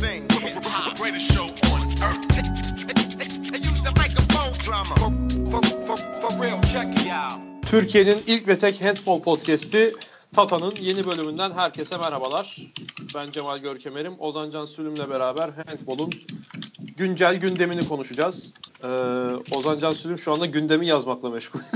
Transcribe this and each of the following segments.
thing. Hop, greatest show on earth. They use the microphone drama. For, for, for, for real, check it out. Türkiye'nin ilk ve tek handball podcast'i Tata'nın yeni bölümünden herkese merhabalar. Ben Cemal Görkemer'im. Ozan Can Sülüm'le beraber handball'un güncel gündemini konuşacağız. Ee, Ozan Can Sülüm şu anda gündemi yazmakla meşgul.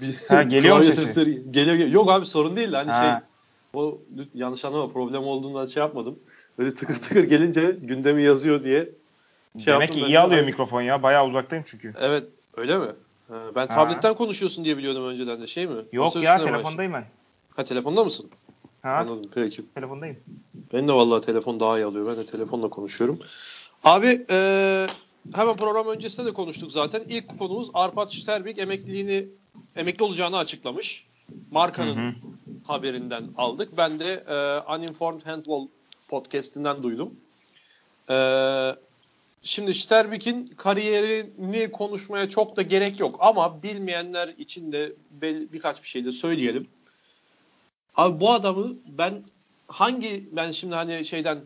Bir Ha, geliyor mu sesleri geliyor, geliyor. Yok abi sorun değil. Hani Ha. şey o yanlış anlama problem olduğundan şey yapmadım. Böyle tıkır tıkır gelince gündemi yazıyor diye şey Demek yaptım ki ben iyi alıyor mikrofon ya. Bayağı uzaktayım çünkü. Evet öyle mi? Ha, ben Ha. tabletten konuşuyorsun diye biliyordum önceden de şey mi? Yok Masa ya telefondayım ben. Ha telefonda mısın? Ha Anladım peki. telefondayım. Benim de vallahi telefon daha iyi alıyor. Ben de telefonla konuşuyorum. Abi eee, hemen program öncesinde de konuştuk zaten. İlk konumuz Arpat Sterbik emekliliğini emekli olacağını açıklamış. Markanın Hı hı. haberinden aldık. Ben de eee, Uninformed Handball podcast'inden duydum. Eee, şimdi Sterbik'in kariyerini konuşmaya çok da gerek yok ama bilmeyenler için de birkaç bir şey de söyleyelim. Abi bu adamı ben hangi ben şimdi hani şeyden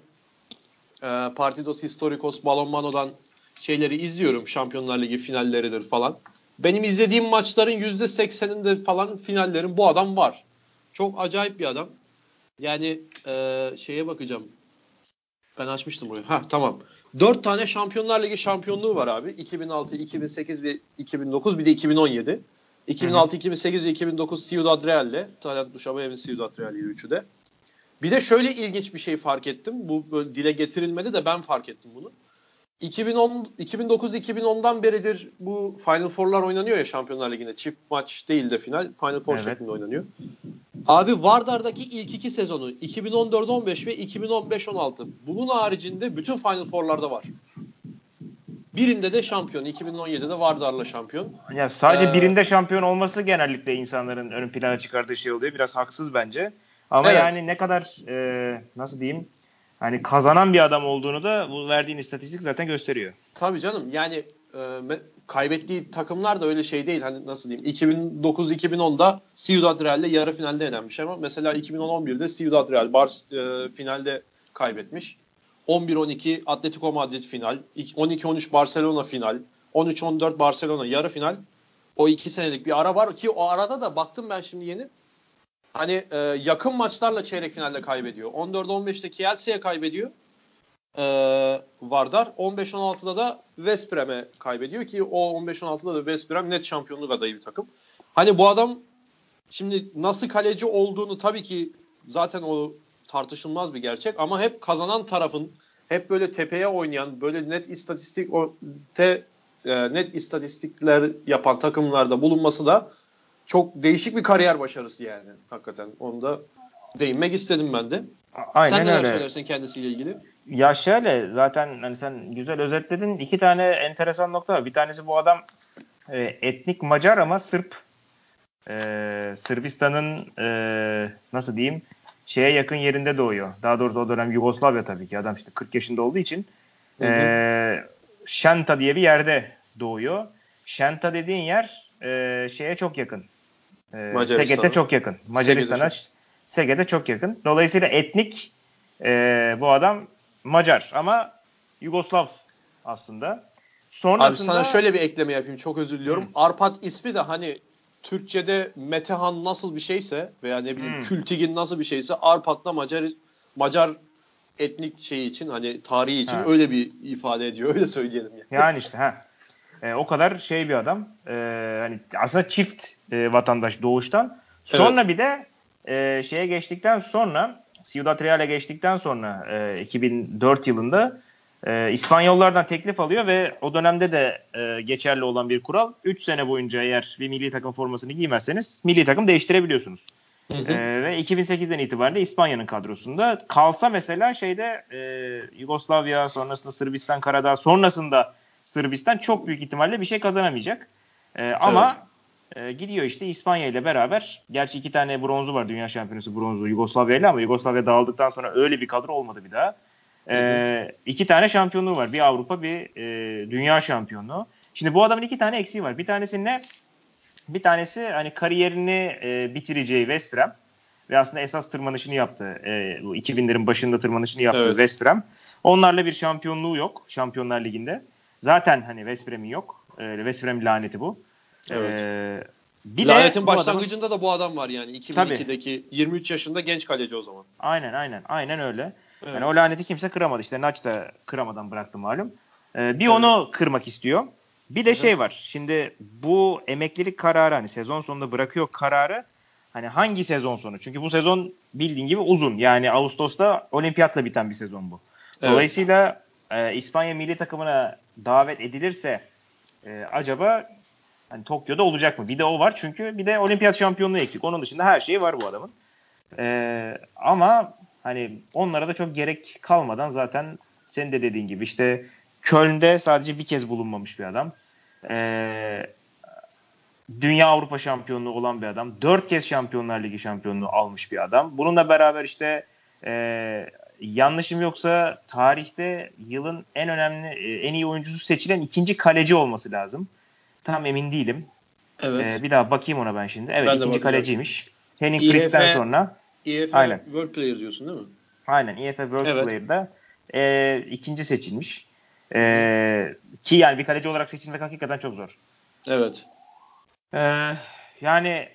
e, Partidos Historicos Balonmano'dan şeyleri izliyorum. Şampiyonlar Ligi finalleridir falan. Benim izlediğim maçların %80'inde falan finallerin bu adam var. Çok acayip bir adam. Yani e, şeye bakacağım. Ben açmıştım burayı. Ha tamam. 4 tane Şampiyonlar Ligi şampiyonluğu var abi. 2006, 2008 ve 2009 bir de 2017. 2006, 2008 ve 2009 Ciudad Real'le. Talant Duşabayev'in Ciudad Real'iydi üçü de. Bir de şöyle ilginç bir şey fark ettim. Bu böyle dile getirilmedi de ben fark ettim bunu. 2010 2009-2010'dan beridir bu Final Four'lar oynanıyor ya Şampiyonlar Ligi'nde. Çift maç değil de final. Final Four Evet. şeklinde oynanıyor. Abi Vardar'daki ilk iki sezonu 2014-15 ve 2015-16. Bunun haricinde bütün Final Four'larda var. Birinde de şampiyon. 2017'de Vardar'la şampiyon. Ya sadece Ee, birinde şampiyon olması genellikle insanların ön plana çıkardığı şey oluyor. Biraz haksız bence. Ama Evet. yani ne kadar e, nasıl diyeyim hani kazanan bir adam olduğunu da bu verdiğin istatistik zaten gösteriyor. Tabii canım yani e, kaybettiği takımlar da öyle şey değil. Hani nasıl diyeyim 2009-2010'da Ciudad Real'le yarı finalde elenmiş ama mesela 2011'de Ciudad Real Bar e, finalde kaybetmiş. 11-12 Atletico Madrid final, 12-13 Barcelona final, 13-14 Barcelona yarı final. O iki senelik bir ara var ki o arada da baktım ben şimdi yeni. Hani e, yakın maçlarla çeyrek finalde kaybediyor. 14-15'te Kielce'ye kaybediyor e, Vardar. 15-16'da da West Brom'e kaybediyor ki o 15-16'da da West Brom net şampiyonluk adayı bir takım. Hani bu adam şimdi nasıl kaleci olduğunu tabii ki zaten o tartışılmaz bir gerçek ama hep kazanan tarafın hep böyle tepeye oynayan böyle net istatistik te, e, net istatistikler yapan takımlarda bulunması da çok değişik bir kariyer başarısı yani hakikaten. Onu da değinmek istedim ben de. Aynen Sen neler öyle. söylersin kendisiyle ilgili? Ya şöyle zaten hani sen güzel özetledin. İki tane enteresan nokta var. Bir tanesi bu adam e, etnik Macar ama Sırp. E, Sırbistan'ın e, nasıl diyeyim şeye yakın yerinde doğuyor. Daha doğrusu o dönem Yugoslavya tabii ki. Adam işte 40 yaşında olduğu için. Hı hı. E, Şenta diye bir yerde doğuyor. Şenta dediğin yer e, şeye çok yakın. E, Macaristan'a. Seget'e çok yakın. Macaristan'a Seget'e çok yakın. Dolayısıyla etnik e, bu adam Macar ama Yugoslav aslında. Abi Sonrasında sana şöyle bir ekleme yapayım. Çok özür diliyorum. Hı. Arpat ismi de hani Türkçede Metehan nasıl bir şeyse veya ne bileyim Hı. Kültigin nasıl bir şeyse Arpat da Macar Macar etnik şey için hani tarihi için Ha. öyle bir ifade ediyor. Öyle söyleyelim yani. yani işte ha. E, o kadar şey bir adam. E, hani aslında çift e, vatandaş doğuştan. Sonra bir de e, şeye geçtikten sonra Ciudad Real'e geçtikten sonra e, 2004 yılında e, İspanyollardan teklif alıyor ve o dönemde de e, geçerli olan bir kural 3 sene boyunca eğer bir milli takım formasını giymezseniz milli takım değiştirebiliyorsunuz. Hı hı. Ee, ve 2008'den itibaren de İspanya'nın kadrosunda. Kalsa mesela şeyde e, Yugoslavya sonrasında Sırbistan, Karadağ sonrasında Sırbistan çok büyük ihtimalle bir şey kazanamayacak. Ee, ama e, gidiyor işte İspanya ile beraber. Gerçi iki tane bronzu var dünya şampiyonası bronzu Yugoslavya ile ama Yugoslavya dağıldıktan sonra öyle bir kadro olmadı bir daha. Ee, iki tane şampiyonluğu var. Bir Avrupa bir e, dünya şampiyonluğu. Şimdi bu adamın iki tane eksiği var. Bir tanesi ne? Bir tanesi hani kariyerini e, bitireceği West Brom. ve aslında esas tırmanışını yaptı. E, bu 2000'lerin başında tırmanışını yaptı Evet. West Brom. Onlarla bir şampiyonluğu yok Şampiyonlar Ligi'nde. Zaten hani West Brom'in yok. E, West Brom laneti bu. Evet. E, bir Lanetin adamın- başlangıcında da bu adam var yani 2002'deki 23 yaşında genç kaleci o zaman. Aynen aynen aynen öyle. Evet. Yani o laneti kimse kıramadı. İşte Naç da kıramadan bıraktı malum. Ee, bir Evet. onu kırmak istiyor. Bir de şey var. Şimdi bu emeklilik kararı hani sezon sonunda bırakıyor kararı. Hani hangi sezon sonu? Çünkü bu sezon bildiğin gibi uzun. Yani Ağustos'ta olimpiyatla biten bir sezon bu. Evet. Dolayısıyla e, İspanya milli takımına davet edilirse e, acaba hani Tokyo'da olacak mı? Bir de o var çünkü bir de olimpiyat şampiyonluğu eksik. Onun dışında her şeyi var bu adamın. E, ama hani onlara da çok gerek kalmadan zaten senin de dediğin gibi işte Köln'de sadece bir kez bulunmamış bir adam. E, Dünya Avrupa şampiyonluğu olan bir adam. Dört kez Şampiyonlar Ligi şampiyonluğu almış bir adam. Bununla beraber işte e, yanlışım yoksa tarihte yılın en önemli, e, en iyi oyuncusu seçilen ikinci kaleci olması lazım. Tam emin değilim. Evet. E, bir daha bakayım ona ben şimdi. Evet Ben ikinci kaleciymiş. Henning Fritz'ten sonra EF Aynen. World Player diyorsun değil mi? aynen EFF World Evet. Player'da e, ikinci seçilmiş. E, ki yani bir kaleci olarak seçilmek hakikaten çok zor. Evet. Ee, yani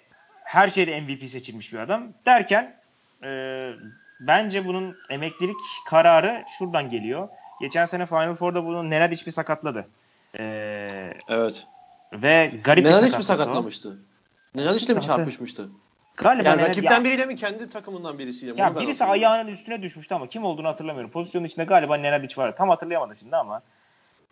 her şeyde MVP seçilmiş bir adam derken e, bence bunun emeklilik kararı şuradan geliyor. Geçen sene Final Four'da bunu Nenadic bir sakatladı. Ee, Evet. ve garip Nenadic bir mi sakatlamıştı? Nenadic de mi çarpışmıştı? Galiba Yani rakipten ya, biriyle mi kendi takımından birisiyle mi? ya birisi ayağının üstüne düşmüştü ama kim olduğunu hatırlamıyorum. Pozisyonun içinde galiba Nenadic var. Tam hatırlayamadım şimdi ama.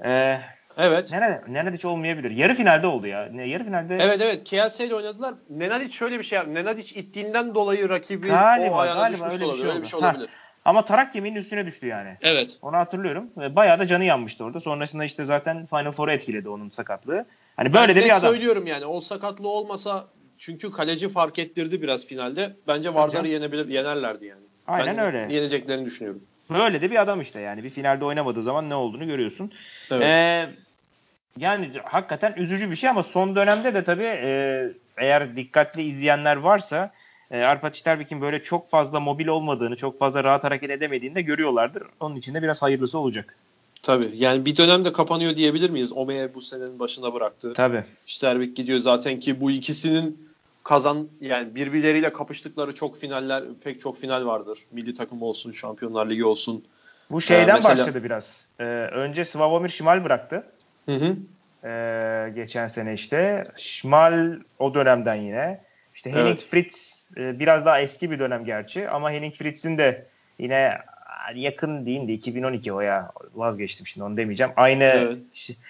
Ee, Evet. Nenadic, Nenadic olmayabilir. Yarı finalde oldu ya. Ne, yarı finalde Evet evet KLC ile oynadılar. Nenadic şöyle bir şey yaptı. Nenadic ittiğinden dolayı rakibi Galiba, o ayağına düşmüş öyle bir olabilir. şey öyle bir oldu. şey Ha. olabilir. ama tarak kemiğinin üstüne düştü yani. Evet. Onu hatırlıyorum. Bayağı da canı yanmıştı orada. Sonrasında işte zaten Final Four'u etkiledi onun sakatlığı. Hani böyle Ben de bir adam. söylüyorum yani o sakatlığı olmasa çünkü kaleci fark ettirdi biraz finalde. Bence Vardar'ı yenebilir, yenerlerdi yani. Aynen ben öyle. Yeneceklerini düşünüyorum. Böyle de bir adam işte yani. Bir finalde oynamadığı zaman ne olduğunu görüyorsun. Evet. Ee, yani hakikaten üzücü bir şey ama son dönemde de tabii e, eğer dikkatli izleyenler varsa e, Arpad Terbik'in böyle çok fazla mobil olmadığını, çok fazla rahat hareket edemediğini de görüyorlardır. Onun için de biraz hayırlısı olacak. Tabii. Yani bir dönemde kapanıyor diyebilir miyiz? Ome'ye bu senenin başına bıraktı. Tabii. Stervik gidiyor zaten ki bu ikisinin kazan yani birbirleriyle kapıştıkları çok finaller pek çok final vardır. Milli takım olsun, Şampiyonlar Ligi olsun. Bu şeyden Ee, mesela- başladı biraz. Ee, önce Slavomir Şimal bıraktı. Hı hı. Ee, geçen sene işte. Schmal o dönemden yine. İşte Henning Evet. Fritz e, biraz daha eski bir dönem gerçi ama Henning Fritz'in de yine yakın diyeyim de 2012 o ya vazgeçtim şimdi onu demeyeceğim. Aynı Evet.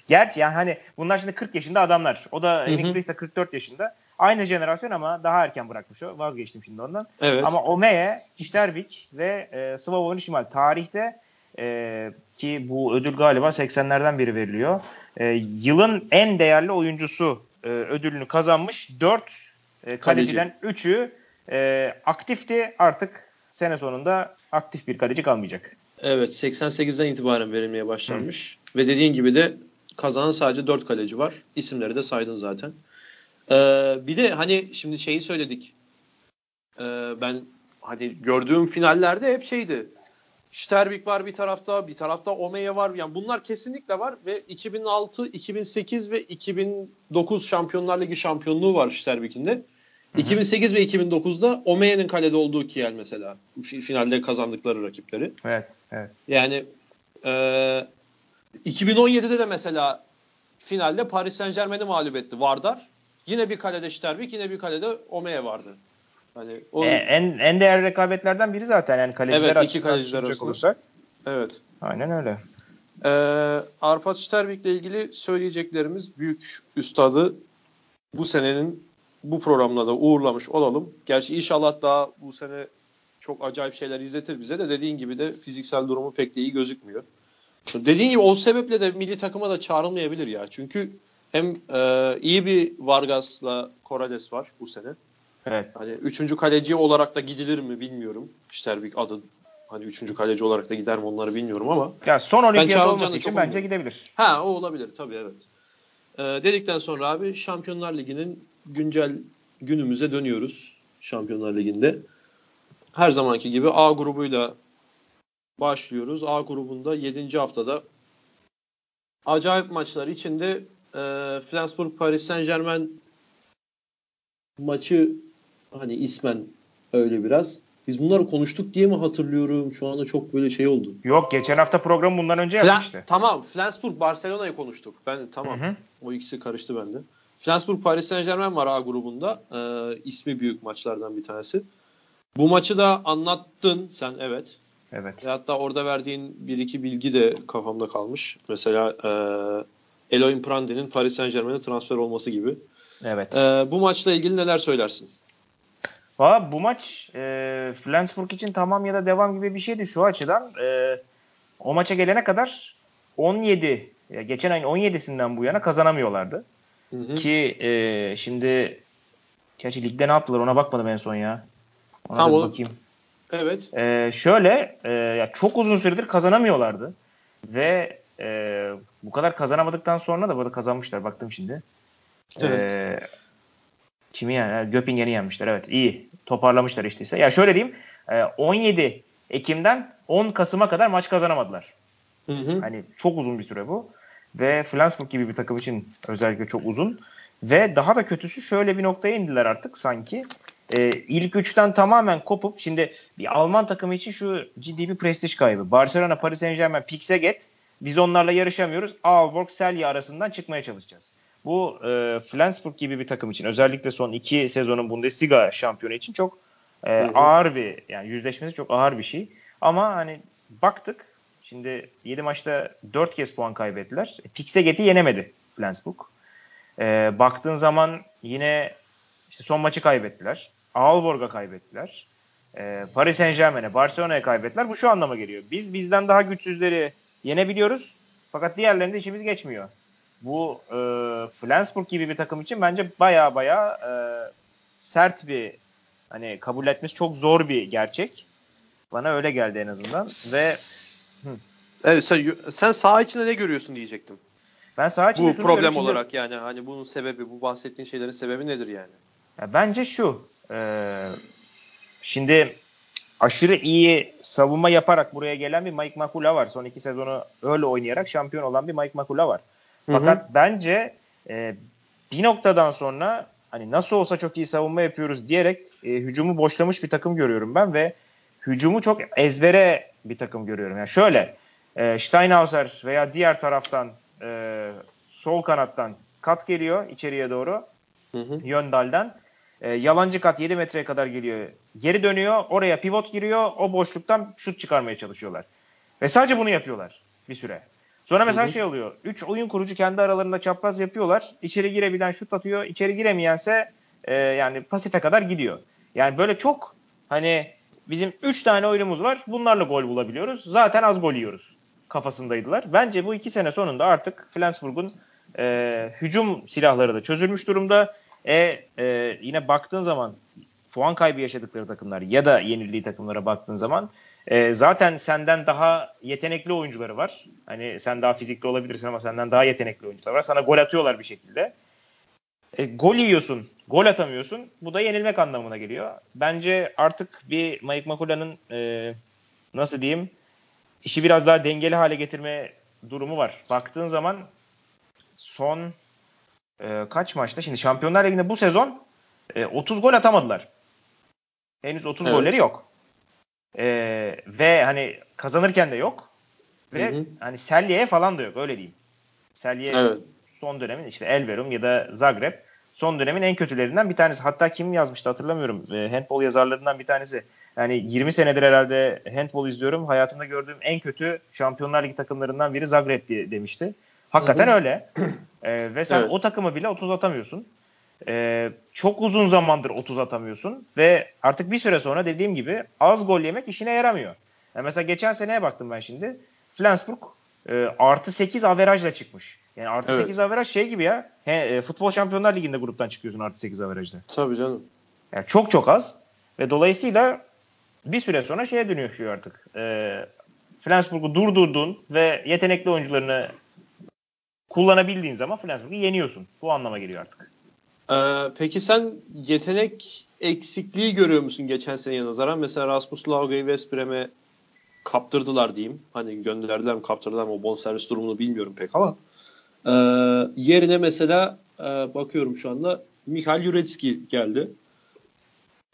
gerçi yani hani bunlar şimdi 40 yaşında adamlar. O da Henning. Fritz de 44 yaşında. Aynı jenerasyon ama daha erken bırakmış o. Vazgeçtim şimdi ondan. Evet. Ama Omeye, Stervik ve e, Slavomir Şimal tarihte e, ki bu ödül galiba 80'lerden beri veriliyor. E, yılın en değerli oyuncusu e, ödülünü kazanmış 4 e, kaleciden 3'ü e, aktifti. Artık sene sonunda aktif bir kaleci kalmayacak. Evet 88'den itibaren verilmeye başlanmış. Ve dediğin gibi de kazanan sadece 4 kaleci var. İsimleri de saydın zaten. Ee, bir de hani şimdi şeyi söyledik. Ee, ben hani gördüğüm finallerde hep şeydi. Stervik var bir tarafta, bir tarafta Omeye var. Yani bunlar kesinlikle var ve 2006, 2008 ve 2009 Şampiyonlar Ligi şampiyonluğu var Stervik'in de. 2008 ve 2009'da Omeye'nin kalede olduğu Kiel mesela. Fi- Finalde kazandıkları rakipleri. Evet, evet. Yani e, 2017'de de mesela finalde Paris Saint Germain'i mağlup etti Vardar. Yine bir kalede Stervik, yine bir kalede Omeye vardı. Hani o, E, en en değerli rekabetlerden biri zaten yani kaleciler Evet, iki kaleciler arasında. olursak. evet. Aynen öyle. Ee, Arpad Stervik'le ilgili söyleyeceklerimiz büyük üstadı bu senenin bu programda da uğurlamış olalım. Gerçi inşallah daha bu sene çok acayip şeyler izletir bize de dediğin gibi de fiziksel durumu pek de iyi gözükmüyor. Dediğin gibi o sebeple de milli takıma da çağrılmayabilir ya. Çünkü hem e, iyi bir Vargas'la Corrales var bu sene. Evet. Hani üçüncü kaleci olarak da gidilir mi bilmiyorum. Stervik adı hani üçüncü kaleci olarak da gider mi onları bilmiyorum ama Ya son olimpiyat olması için bence umuyorum. gidebilir. Ha o olabilir tabii evet. Ee, dedikten sonra abi Şampiyonlar Ligi'nin güncel günümüze dönüyoruz. Şampiyonlar Ligi'nde. her zamanki gibi A grubuyla başlıyoruz. A grubunda 7. haftada acayip maçlar içinde e, Flensburg Paris Saint Germain maçı hani ismen öyle biraz. Biz bunları konuştuk diye mi hatırlıyorum? Şu anda çok böyle şey oldu. Yok geçen hafta programı bundan önce Fla- yapmıştı. Tamam Flensburg Barcelona'yı konuştuk. Ben tamam. Hı hı. O ikisi karıştı bende. Flensburg Paris Saint Germain var A grubunda. Ee, ismi büyük maçlardan bir tanesi. Bu maçı da anlattın sen evet. Evet. Ve hatta orada verdiğin bir iki bilgi de kafamda kalmış. Mesela e, Eloin Prandi'nin Paris Saint Germain'e transfer olması gibi. Evet. E, bu maçla ilgili neler söylersin? Valla bu maç e, Flensburg için tamam ya da devam gibi bir şeydi şu açıdan. E, o maça gelene kadar 17 ya geçen ayın 17'sinden bu yana kazanamıyorlardı. Hı hı. Ki e, şimdi gerçi ligde ne yaptılar ona bakmadım en son ya. Ona Tamam, da bakayım. Evet. E, şöyle e, ya çok uzun süredir kazanamıyorlardı. Ve e, bu kadar kazanamadıktan sonra da burada kazanmışlar. Baktım şimdi. Evet. E, kimi yani? Göppingen'i yenmişler. Evet iyi. Toparlamışlar işte ise. Ya şöyle diyeyim. e, 17 Ekim'den 10 Kasım'a kadar maç kazanamadılar. Hı hı. Hani çok uzun bir süre bu. Ve Flensburg gibi bir takım için özellikle çok uzun. Ve daha da kötüsü şöyle bir noktaya indiler artık sanki. Ee, ilk üçten tamamen kopup şimdi bir Alman takımı için şu ciddi bir prestij kaybı. Barcelona, Paris Saint Germain, Pixaget biz onlarla yarışamıyoruz. Aalborg, Celje arasından çıkmaya çalışacağız. Bu e, Flensburg gibi bir takım için özellikle son iki sezonun Bundesliga şampiyonu için çok e, Hı hı. ağır bir yani yüzleşmesi çok ağır bir şey. Ama hani baktık şimdi 7 maçta 4 kez puan kaybettiler. E, Pixaget'i yenemedi Flensburg. E, baktığın zaman yine işte son maçı kaybettiler. Aalborg'a kaybettiler. E, Paris Saint Germain'e, Barcelona'ya kaybettiler. Bu şu anlama geliyor. Biz bizden daha güçsüzleri yenebiliyoruz. Fakat diğerlerinde işimiz geçmiyor. Bu e, Flensburg gibi bir takım için bence baya baya e, sert bir hani kabul etmesi çok zor bir gerçek. Bana öyle geldi en azından ve Evet sen, sen saha içinde ne görüyorsun diyecektim. ben saha içinde Bu problem olarak yani hani bunun sebebi bu bahsettiğin şeylerin sebebi nedir yani? Ya bence şu. e, şimdi aşırı iyi savunma yaparak buraya gelen bir Mike Makula var. Son iki sezonu öyle oynayarak şampiyon olan bir Mike Makula var. Hı hı. Fakat bence e, bir noktadan sonra hani nasıl olsa çok iyi savunma yapıyoruz diyerek e, hücumu boşlamış bir takım görüyorum ben ve hücumu çok ezbere bir takım görüyorum. Yani şöyle e, Steinhauser veya diğer taraftan e, sol kanattan kat geliyor içeriye doğru Hı hı. Yöndal'den. E, yalancı kat 7 metreye kadar geliyor. Geri dönüyor. Oraya pivot giriyor. O boşluktan şut çıkarmaya çalışıyorlar. Ve sadece bunu yapıyorlar bir süre. Sonra mesela Hı hı. şey oluyor. 3 oyun kurucu kendi aralarında çapraz yapıyorlar. İçeri girebilen şut atıyor. İçeri giremeyense e, yani pasife kadar gidiyor. Yani böyle çok hani bizim 3 tane oyunumuz var. Bunlarla gol bulabiliyoruz. Zaten az gol yiyoruz kafasındaydılar. Bence bu iki sene sonunda artık Flensburg'un e, hücum silahları da çözülmüş durumda. E, e, yine baktığın zaman puan kaybı yaşadıkları takımlar ya da yenildiği takımlara baktığın zaman e, zaten senden daha yetenekli oyuncuları var. Hani sen daha fizikli olabilirsin ama senden daha yetenekli oyuncular var. Sana gol atıyorlar bir şekilde. E, gol yiyorsun, gol atamıyorsun. Bu da yenilmek anlamına geliyor. Bence artık bir Mike Makula'nın e, nasıl diyeyim işi biraz daha dengeli hale getirme durumu var. Baktığın zaman son e, kaç maçta? Şimdi Şampiyonlar Ligi'nde bu sezon e, 30 gol atamadılar. Henüz 30 Evet. golleri yok. E, ve hani kazanırken de yok. Ve Hı hı. hani Selye'ye falan da yok öyle diyeyim. Selye Evet. son dönemin işte Elverum ya da Zagreb son dönemin en kötülerinden bir tanesi. Hatta kim yazmıştı hatırlamıyorum. E, handball yazarlarından bir tanesi. Yani 20 senedir herhalde handball izliyorum. Hayatımda gördüğüm en kötü Şampiyonlar Ligi takımlarından biri Zagreb diye demişti. Hakikaten Hı hı. öyle. E, ve sen Evet. o takımı bile 30 atamıyorsun. E, çok uzun zamandır 30 atamıyorsun ve artık bir süre sonra dediğim gibi az gol yemek işine yaramıyor. Yani mesela geçen seneye baktım ben şimdi. Flensburg e, artı 8 averajla çıkmış. Yani artı Evet. 8 averaj şey gibi ya. He, e, futbol şampiyonlar liginde gruptan çıkıyorsun artı 8 averajla. Tabii canım. Yani çok çok az. Ve dolayısıyla bir süre sonra şeye dönüşüyor artık. E, Flensburg'u durdurdun ve yetenekli oyuncularını kullanabildiğin zaman Flensburg'u yeniyorsun. Bu anlama geliyor artık. Ee, peki sen yetenek eksikliği görüyor musun geçen seneye nazaran? Mesela Rasmus Lauge'yi West Brom'e kaptırdılar diyeyim. Hani gönderdiler mi kaptırdılar mı o bonservis durumunu bilmiyorum pek ama. Ee, yerine mesela e, bakıyorum şu anda Mikhail Jurecki geldi.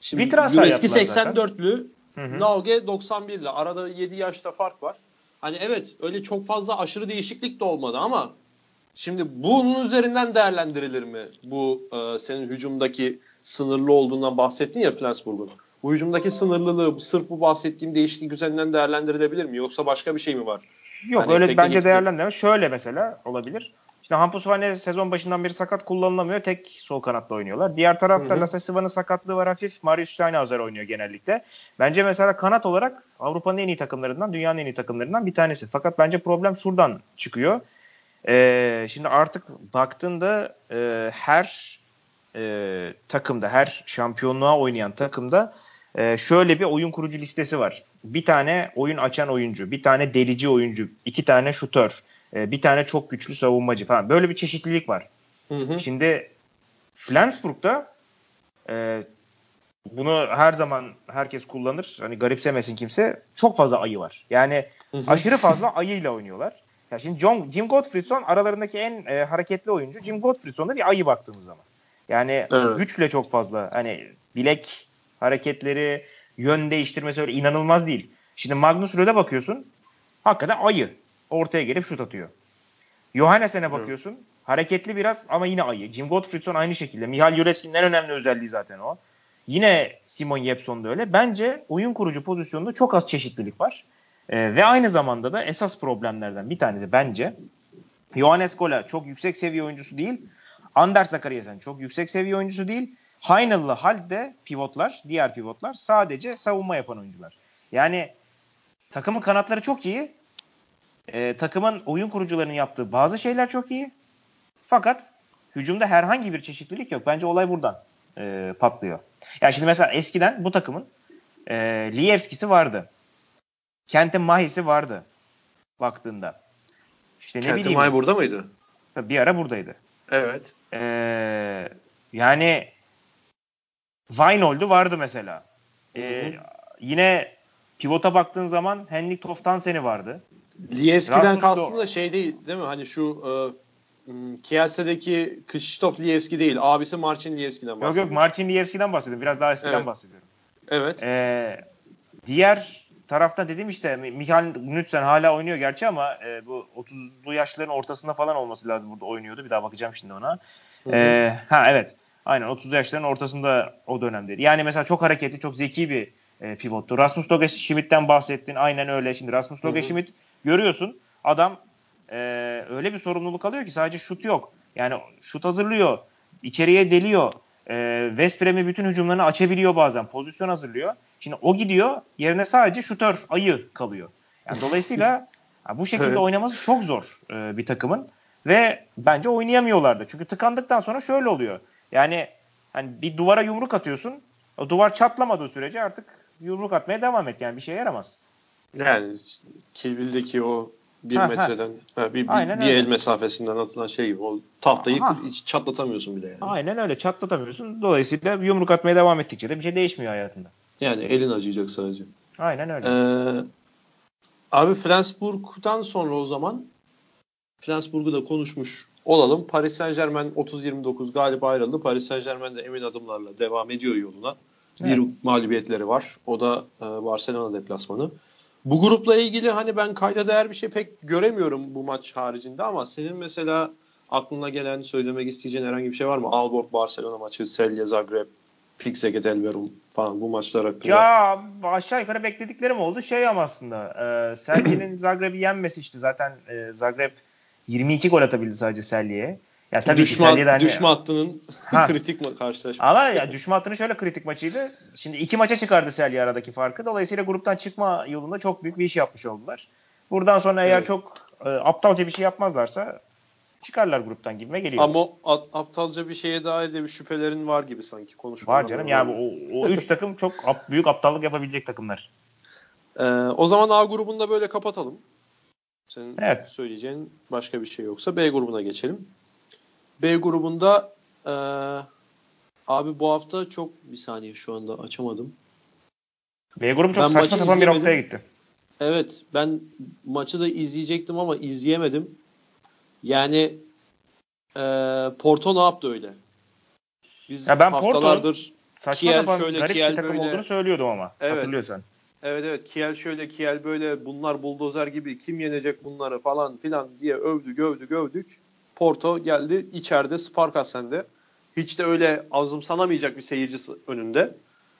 Şimdi Bir transfer yaptılar 84'lü, Hı hı. Lauge 91'li. Arada 7 yaşta fark var. Hani evet öyle çok fazla aşırı değişiklik de olmadı ama şimdi bunun üzerinden değerlendirilir mi? Bu e, senin hücumdaki sınırlı olduğundan bahsettin ya Flensburg'un. Bu hücumdaki sınırlılığı sırf bu bahsettiğim değişiklik üzerinden değerlendirilebilir mi? Yoksa başka bir şey mi var? Yok Hani öyle bence değerlendirme. Şöyle mesela olabilir. İşte Hampus Vane sezon başından beri sakat kullanılamıyor. Tek sol kanatta oynuyorlar. Diğer tarafta Hı hı. Lasse Siva'nın sakatlığı var hafif. Marius Steinhauser oynuyor genellikle. Bence mesela kanat olarak Avrupa'nın en iyi takımlarından, dünyanın en iyi takımlarından bir tanesi. Fakat bence problem şuradan çıkıyor. Ee, şimdi artık baktığında e, her e, takımda, her şampiyonluğa oynayan takımda e, şöyle bir oyun kurucu listesi var. Bir tane oyun açan oyuncu, bir tane delici oyuncu, iki tane şutör, e, bir tane çok güçlü savunmacı falan. Böyle bir çeşitlilik var. Hı hı. Şimdi Flensburg'da e, bunu her zaman herkes kullanır. Hani garipsemesin kimse. Çok fazla ayı var. Yani Hı hı. aşırı fazla ayıyla oynuyorlar. Ya şimdi John, Jim Gottfriedson aralarındaki en e, hareketli oyuncu. Jim Gottfriedson da bir ayı baktığımız zaman. Yani Evet. güçle çok fazla. Hani bilek hareketleri, yön değiştirmesi öyle inanılmaz değil. Şimdi Magnus Röde bakıyorsun. Hakikaten ayı. Ortaya gelip şut atıyor. Johannessen'e bakıyorsun. Hareketli biraz ama yine ayı. Jim Gottfriedson aynı şekilde. Mihail Jurecki'nin en önemli özelliği zaten o. Yine Simon Jepson da öyle. Bence oyun kurucu pozisyonunda çok az çeşitlilik var. Ee, ve aynı zamanda da esas problemlerden bir tanesi bence Johannes Gola çok yüksek seviye oyuncusu değil. Anders Zakariasen çok yüksek seviye oyuncusu değil. Heinel'la Halde pivotlar, diğer pivotlar sadece savunma yapan oyuncular. Yani takımın kanatları çok iyi. Ee, takımın oyun kurucularının yaptığı bazı şeyler çok iyi. Fakat hücumda herhangi bir çeşitlilik yok. Bence olay buradan e, patlıyor. Yani şimdi mesela eskiden bu takımın e, Lievski'si vardı. Kentin Mahi'si vardı baktığında. İşte ne bileyim. May burada mıydı? Bir ara buradaydı. Evet. Ee, yani Wijnald'u vardı mesela. Ee, yine pivota baktığın zaman Henrik Toftansen'i vardı. Lievski'den kastın da şey değil değil mi? Hani şu e, Kielce'deki Krzysztof Lievski değil. Abisi Marcin Lievski'den Yok bahsediyor. yok Marcin Lievski'den bahsediyorum. Biraz daha eskiden Evet. bahsediyorum. Evet. Ee, diğer tarafta dedim işte Michael Knudsen hala oynuyor gerçi ama e, bu 30'lu yaşların ortasında falan olması lazım burada oynuyordu. Bir daha bakacağım şimdi ona. Ee, ha evet. Aynen 30'lu yaşların ortasında o dönemdeydi. Yani mesela çok hareketli, çok zeki bir e, pivottu. Rasmus Loge Schmidt'ten bahsettin. Aynen öyle. Şimdi Rasmus hı. Schmidt görüyorsun. Adam e, öyle bir sorumluluk alıyor ki sadece şut yok. Yani şut hazırlıyor. içeriye deliyor. E, West Brom'i bütün hücumlarını açabiliyor bazen. Pozisyon hazırlıyor. Şimdi o gidiyor. Yerine sadece şutör ayı kalıyor. Yani dolayısıyla bu şekilde Evet. oynaması çok zor e, bir takımın. Ve bence oynayamıyorlardı. Çünkü tıkandıktan sonra şöyle oluyor. Yani hani bir duvara yumruk atıyorsun. O duvar çatlamadığı sürece artık yumruk atmaya devam et. Yani bir şeye yaramaz. Yani Kill Bill'deki o bir Ha, ha. metreden ha, bir, bir, Aynen bir öyle. el mesafesinden atılan şey gibi. O tahtayı Aha. hiç çatlatamıyorsun bile yani. Aynen öyle. Çatlatamıyorsun. Dolayısıyla yumruk atmaya devam ettikçe de bir şey değişmiyor hayatında. Yani elin acıyacak sadece. Aynen öyle. Ee, abi Flensburg'dan sonra o zaman Flensburg'u da konuşmuş olalım. Paris Saint Germain 30-29 galip ayrıldı. Paris Saint Germain de emin adımlarla devam ediyor yoluna. Bir Evet. mağlubiyetleri var. O da e, Barcelona deplasmanı. Bu grupla ilgili hani ben kayda değer bir şey pek göremiyorum bu maç haricinde ama senin mesela aklına gelen söylemek isteyeceğin herhangi bir şey var mı? Aalborg Barcelona maçı, Celje Zagreb, Pixeket Elverum falan bu maçlar hakkında. Ya aşağı yukarı beklediklerim oldu. Şey ama aslında e, Selci'nin Zagreb'i yenmesi işte zaten e, Zagreb 22 gol atabildi sadece Selye'ye. Ya tabii düşme, de hani- düşme hattının Ha. kritik ma- karşılaşması. Ama ya düşme hattının şöyle kritik maçıydı. Şimdi iki maça çıkardı Selye aradaki farkı. Dolayısıyla gruptan çıkma yolunda çok büyük bir iş yapmış oldular. Buradan sonra eğer Evet. çok e, aptalca bir şey yapmazlarsa çıkarlar gruptan gibime geliyor. Ama a- aptalca bir şeye dair de bir şüphelerin var gibi sanki konuşmalar. Var canım. Yani o, o üç takım çok ap- büyük aptallık yapabilecek takımlar. Ee, o zaman A grubunda böyle kapatalım. Senin Evet. söyleyeceğin başka bir şey yoksa B grubuna geçelim. B grubunda ee, Abi bu hafta çok bir saniye şu anda açamadım. B grubu çok Ben saçma sapan bir haftaya gitti. Evet ben maçı da izleyecektim ama izleyemedim. Yani e, Porto ne yaptı öyle? Biz Ya ben haftalardır Saçma Kiel sapan şöyle, garip Kiel bir takım böyle. olduğunu söylüyordum ama. Evet. Hatırlıyorsan. evet evet Kiel şöyle Kiel böyle bunlar buldozer gibi kim yenecek bunları falan filan diye övdü gövdü gövdük. Porto geldi içeride Sparkasen'de. Hiç de öyle azımsanamayacak bir seyircisi önünde.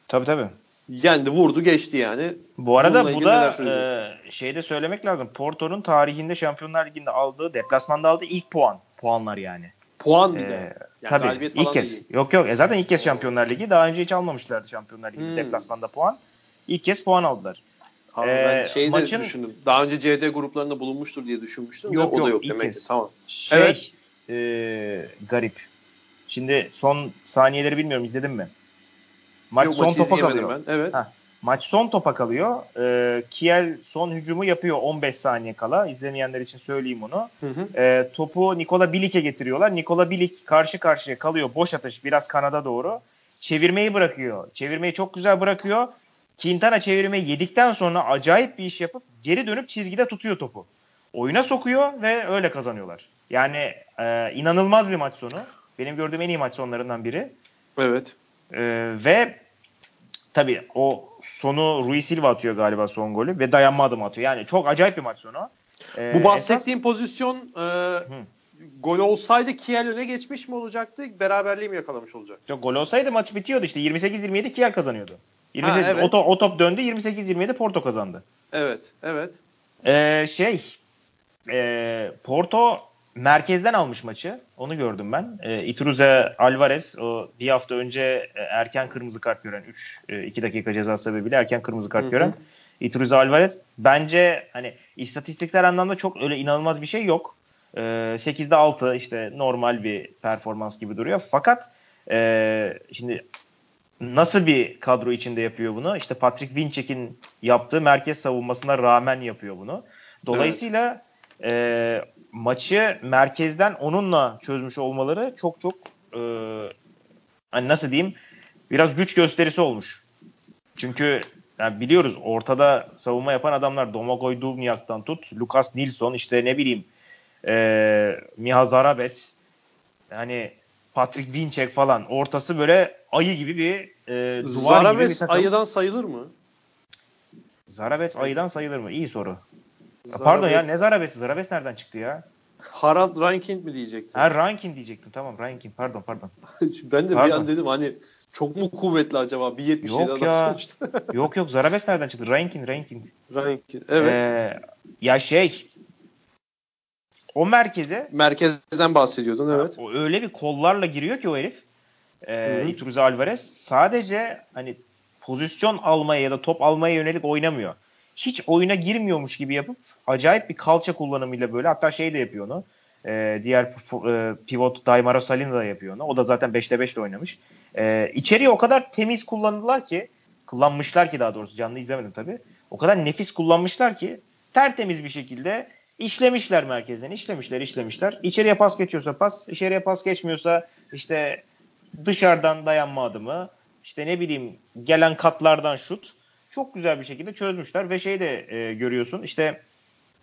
Tabii tabii. Yendi vurdu geçti yani. Bu arada Bununla bu da e, şeyde söylemek lazım. Porto'nun tarihinde Şampiyonlar Ligi'nde aldığı, deplasmanda aldığı ilk puan. Puanlar yani. Puan bir Ee, de. Yani Tabii ilk kez. değil. Yok yok. E zaten ilk kez Şampiyonlar Ligi. Daha önce hiç almamışlardı Şampiyonlar Ligi'nde Hmm. deplasmanda puan. İlk kez puan aldılar. Ben Ee, şeyi de maçın- düşündüm. Daha önce CD gruplarında bulunmuştur diye düşünmüştüm. Yok, de o da yok, yok demek ki. Tamam. Şey Evet. e, garip. Şimdi son saniyeleri bilmiyorum izledin mi? Maç Yok, son topa kalıyor. Ben. Evet. Ha. Maç son topa kalıyor. Ee, Kiel son hücumu yapıyor 15 saniye kala. İzlemeyenler için söyleyeyim onu. Hı hı. Ee, topu Nikola Bilic'e getiriyorlar. Nikola Bilic karşı karşıya kalıyor. Boş atış biraz kanada doğru. Çevirmeyi bırakıyor. Çevirmeyi çok güzel bırakıyor. Quintana çevirmeyi yedikten sonra acayip bir iş yapıp geri dönüp çizgide tutuyor topu. Oyuna sokuyor ve öyle kazanıyorlar. Yani e, inanılmaz bir maç sonu. Benim gördüğüm en iyi maç sonlarından biri. Evet. Ee, ve tabii o sonu Rui Silva atıyor galiba son golü ve dayanma adımı atıyor. Yani çok acayip bir maç sonu. Ee, Bu bahsettiğim esas- pozisyon e, gol olsaydı Kiel öne geçmiş mi olacaktı? Beraberliği mi yakalamış olacak? Yok, gol olsaydı maç bitiyordu işte. 28-27 Kiel kazanıyordu. 28, Ha, evet. o, to- o top döndü 28-27 Porto kazandı. Evet. Evet. Ee, şey e, Porto merkezden almış maçı. Onu gördüm ben. E, Itruze Alvarez o bir hafta önce e, erken kırmızı kart gören 3 2 dakika ceza sebebiyle erken kırmızı kart Hı hı. gören Itruze Alvarez bence hani istatistiksel anlamda çok öyle inanılmaz bir şey yok. E, 8'de 6 işte normal bir performans gibi duruyor. Fakat e, şimdi nasıl bir kadro içinde yapıyor bunu? İşte Patrick Winczek'in yaptığı merkez savunmasına rağmen yapıyor bunu. Dolayısıyla e, maçı merkezden onunla çözmüş olmaları çok çok e, hani nasıl diyeyim biraz güç gösterisi olmuş. Çünkü yani biliyoruz ortada savunma yapan adamlar Domagoj Dubnyak'tan tut, Lucas Nilsson işte ne bileyim e, Miha Zarabet hani Patrick Winczek falan ortası böyle ayı gibi bir e, duvar gibi bir Zarabes takım. ayıdan sayılır mı? Zarabes ayıdan sayılır mı? İyi soru. Ya Pardon ya ne Zarabes'i? Zarabes nereden çıktı ya? Harald Reinkind mi diyecektin? Ha Rankin diyecektim. Tamam Rankin. Pardon pardon. ben de bir Pardon. an dedim hani çok mu kuvvetli acaba? 1.77 Yok adam ya. sonuçta. yok yok Zarabes nereden çıktı? Rankin Rankin. Reinkind. Evet. Ee, ya şey o merkeze Merkezden bahsediyordun evet. o öyle bir kollarla giriyor ki o herif. E, Hı hı. Iturbe Alvarez sadece hani pozisyon almaya ya da top almaya yönelik oynamıyor. Hiç oyuna girmiyormuş gibi yapıp acayip bir kalça kullanımıyla böyle hatta şey de yapıyor onu. E, diğer e, pivot Daimaro Salina da yapıyor onu. O da zaten 5'te 5 de oynamış. E, içeriği o kadar temiz kullandılar ki kullanmışlar ki daha doğrusu canlı izlemedim tabii. O kadar nefis kullanmışlar ki tertemiz bir şekilde işlemişler merkezden. işlemişler, işlemişler. İçeriye pas geçiyorsa pas, içeriye pas geçmiyorsa işte dışarıdan dayanma adımı, işte ne bileyim gelen katlardan şut. Çok güzel bir şekilde çözmüşler ve şey de e, görüyorsun işte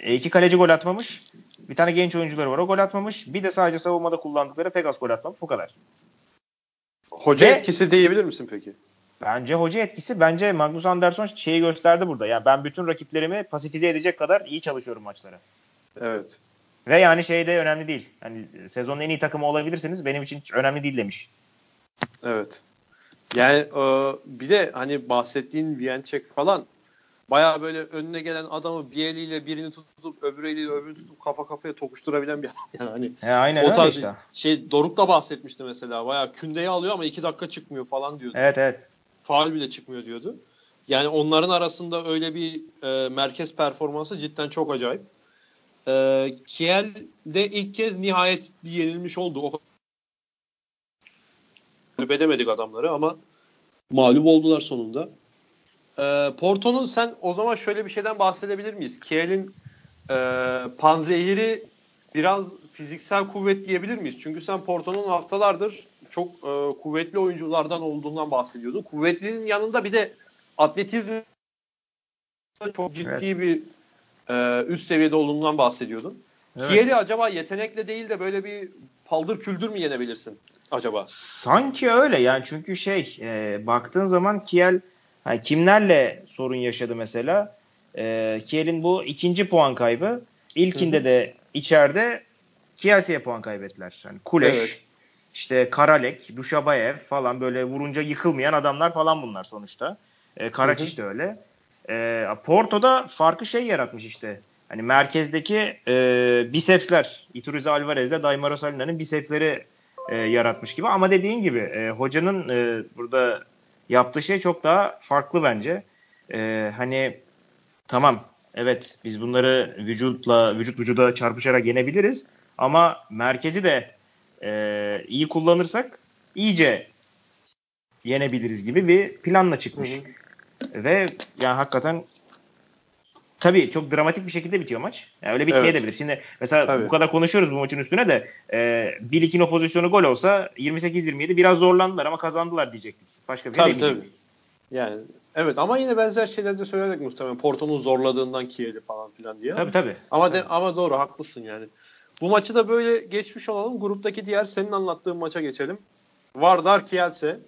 e, iki kaleci gol atmamış. Bir tane genç oyuncuları var o gol atmamış. Bir de sadece savunmada kullandıkları Pegas gol atmamış. Bu kadar. Hoca Ve- etkisi diyebilir misin peki? Bence hoca etkisi bence Magnus Andersson şeyi gösterdi burada. Yani ben bütün rakiplerimi pasifize edecek kadar iyi çalışıyorum maçlara. Evet. Ve yani şey de önemli değil. Hani sezonun en iyi takımı olabilirsiniz benim için önemli değil demiş. Evet. Yani e, bir de hani bahsettiğin Viyançek falan baya böyle önüne gelen adamı bir eliyle birini tutup öbür eliyle öbürünü tutup kafa kafaya tokuşturabilen bir adam. Yani hani He, aynen o tarz işte. şey Doruk da bahsetmişti mesela. Baya kündeyi alıyor ama iki dakika çıkmıyor falan diyordu. Evet evet. Faul bile çıkmıyor diyordu. Yani onların arasında öyle bir e, merkez performansı cidden çok acayip. E, Kiel de ilk kez nihayet bir yenilmiş oldu. O mağlup edemedik adamları ama mağlup oldular sonunda. E, Porto'nun sen o zaman şöyle bir şeyden bahsedebilir miyiz? Kiel'in e, panzehiri biraz fiziksel kuvvet diyebilir miyiz? Çünkü sen Porto'nun haftalardır çok e, kuvvetli oyunculardan olduğundan bahsediyordu. Kuvvetlinin yanında bir de atletizm çok ciddi Evet. bir e, üst seviyede olduğundan bahsediyordun. Evet. Kiel'i acaba yetenekle değil de böyle bir paldır küldür mü yenebilirsin acaba? Sanki öyle yani çünkü şey e, baktığın zaman Kiel hani kimlerle sorun yaşadı mesela? E, Kiel'in bu ikinci puan kaybı. İlkinde Hı hı. de içeride Kielce'ye puan kaybettiler. Yani Kuleş, Evet. işte Karalek, Duşabayev falan böyle vurunca yıkılmayan adamlar falan bunlar sonuçta. E, Karaçiç de öyle. E, Porto'da farkı şey yaratmış işte. Hani merkezdeki e, bisepsler, Iturrize Alvarez'de Daimaro Salina'nın bisepsleri e, yaratmış gibi. Ama dediğin gibi e, hocanın e, burada yaptığı şey çok daha farklı bence. E, hani tamam evet biz bunları vücutla vücut vücuda çarpışarak yenebiliriz ama merkezi de e, iyi kullanırsak iyice yenebiliriz gibi bir planla çıkmış. Hı Ve yani hakikaten tabii çok dramatik bir şekilde bitiyor maç. Yani öyle bitmeyebilir. Evet. Şimdi mesela Tabii. bu kadar konuşuyoruz bu maçın üstüne de e, 1-2'nin o pozisyonu gol olsa 28-27 biraz zorlandılar ama kazandılar diyecektik. Başka bir şey Tabii tabii. Yani evet ama yine benzer şeyler de söyledik muhtemelen. Porto'nun zorladığından Kiel'i falan filan diye. Tabii tabii. Ama de, ama doğru haklısın yani. Bu maçı da böyle geçmiş olalım. Gruptaki diğer senin anlattığın maça geçelim. Vardar Kielse.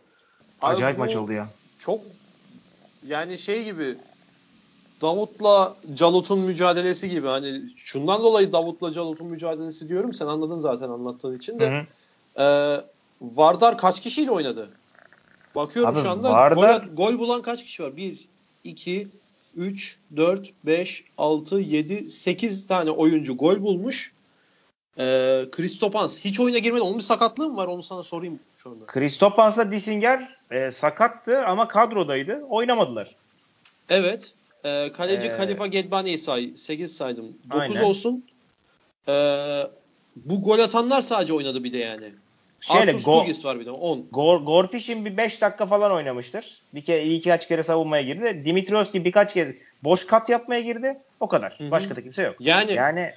Acayip maç oldu ya. Çok yani şey gibi Davut'la Calut'un mücadelesi gibi hani şundan dolayı Davut'la Calut'un mücadelesi diyorum sen anladın zaten anlattığın için de. Hı hı. Ee, Vardar kaç kişiyle oynadı? Bakıyorum Abi şu anda Vardar- gol, gol bulan kaç kişi var? 1, 2, 3, 4, 5, 6, 7, 8 tane oyuncu gol bulmuş. Ee, Kristopans hiç oyuna girmedi. Onun bir sakatlığı mı var? Onu sana sorayım şu anda. Kristopans'la Dissinger e, sakattı ama kadrodaydı. Oynamadılar. Evet. Ee, kaleci Ee, Kalifa Gedbani'yi say. 8 saydım. 9 Aynen. olsun. Ee, bu gol atanlar sadece oynadı bir de yani. Şeyle, Artur go- var bir de 10. Gor, Gorpiş'in bir 5 dakika falan oynamıştır. Bir kere iyi kaç kere savunmaya girdi. Dimitrievski birkaç kez boş kat yapmaya girdi. O kadar. Hı hı. Başka da kimse yok. Yani, Yani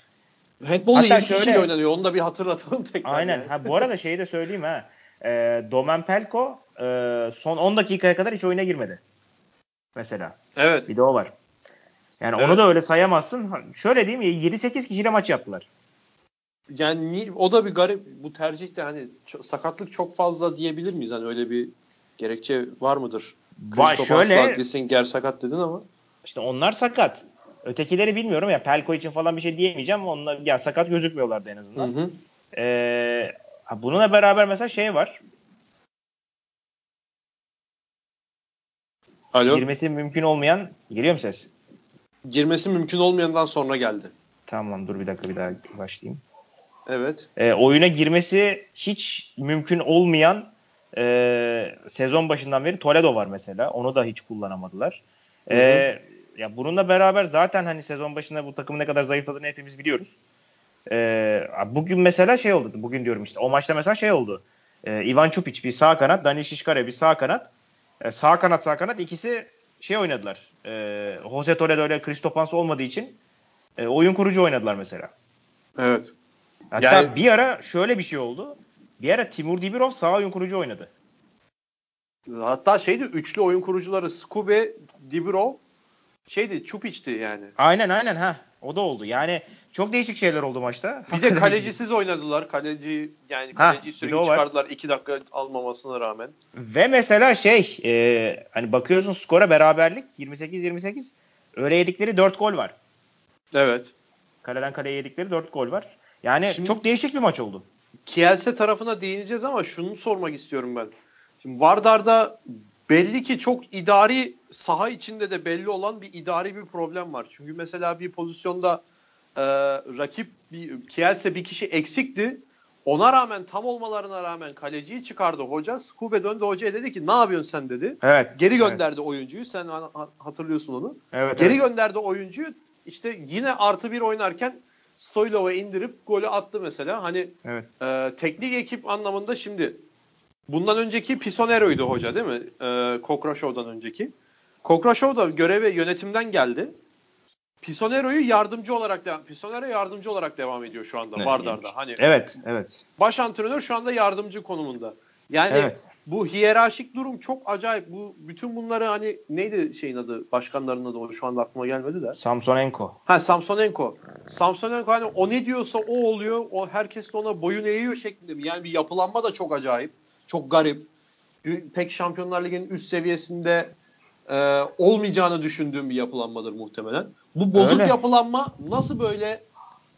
Hatta 7 kişiyle şöyle- oynanıyor. Onu da bir hatırlatalım tekrar. aynen. yani. Ha bu arada şeyi de söyleyeyim ha. E, Domen Pelko e, son 10 dakikaya kadar hiç oyuna girmedi. Mesela. Evet. Bir de o var. Yani Evet. onu da öyle sayamazsın. Şöyle diyeyim 7-8 kişiyle maç yaptılar. Yani ni- o da bir garip bu tercihte hani ço- sakatlık çok fazla diyebilir miyiz? Hani öyle bir gerekçe var mıdır? Var şöyle Dissinger sakat dedin ama. işte onlar sakat. Ötekileri bilmiyorum ya Pelko için falan bir şey diyemeyeceğim. Onlar ya sakat gözükmüyorlardı en Hı azından. hı. Ee, ha, bununla beraber mesela şey var. Alo. Girmesi mümkün olmayan giriyor mu ses? Girmesi mümkün olmayandan sonra geldi. Tamam dur bir dakika bir daha başlayayım. Evet. Ee, oyuna girmesi hiç mümkün olmayan e, sezon başından beri Toledo var mesela. Onu da hiç kullanamadılar. Hı hı. Ee, ya bununla beraber zaten hani sezon başında bu takımın ne kadar zayıfladığını hepimiz biliyoruz. Ee, bugün mesela şey oldu. Bugün diyorum işte. O maçta mesela şey oldu. Ee, Ivan Çupic bir sağ kanat, Daniel Şişkare bir sağ kanat. Ee, sağ kanat sağ kanat ikisi şey oynadılar. Ee, Jose Toledo ile Kristopans olmadığı için e, oyun kurucu oynadılar mesela. Evet. Hatta Yani- bir ara şöyle bir şey oldu. Bir ara Timur Dibirov sağ oyun kurucu oynadı. Hatta şeydi üçlü oyun kurucuları Skube, Dibirov şeydi Çupic'ti yani. Aynen aynen ha. O da oldu. Yani çok değişik şeyler oldu maçta. Bir de kalecisiz oynadılar. Kaleci yani Ha, kaleciyi de sürekli çıkardılar 2 dakika almamasına rağmen. Ve mesela şey e, hani bakıyorsun skora beraberlik 28-28 öyle yedikleri 4 gol var. Evet. Kaleden kaleye yedikleri 4 gol var. Yani Şimdi- çok değişik bir maç oldu. Kielse tarafına değineceğiz ama şunu sormak istiyorum ben. Şimdi Vardar'da belli ki çok idari saha içinde de belli olan bir idari bir problem var. Çünkü mesela bir pozisyonda e, rakip bir Kielse bir kişi eksikti. Ona rağmen tam olmalarına rağmen kaleciyi çıkardı hoca. Skube döndü hocaya dedi ki ne yapıyorsun sen dedi. Evet. Geri evet, gönderdi oyuncuyu. Sen ha- ha- hatırlıyorsun onu. Evet. Geri evet. gönderdi oyuncuyu. İşte yine artı bir oynarken Stoylov'a indirip golü attı mesela. Hani Evet. e, teknik ekip anlamında şimdi bundan önceki Pisonero'ydu hoca değil mi? E, Kokraşov'dan önceki. Kokraşov da göreve yönetimden geldi. Pisonero'yu yardımcı olarak devam Pisonero yardımcı olarak devam ediyor şu anda. Vardar'da. Hani Evet. Evet. baş antrenör şu anda yardımcı konumunda. Yani Evet. bu hiyerarşik durum çok acayip. Bu bütün bunları hani neydi şeyin adı? Başkanların adı o şu anda aklıma gelmedi de. Samsonenko. Ha Samsonenko. Samsonenko hani o ne diyorsa o oluyor. O herkes de ona boyun eğiyor şeklinde. Yani bir yapılanma da çok acayip. Çok garip. Pek Şampiyonlar Ligi'nin üst seviyesinde e, olmayacağını düşündüğüm bir yapılanmadır muhtemelen. Bu bozuk Öyle. yapılanma nasıl böyle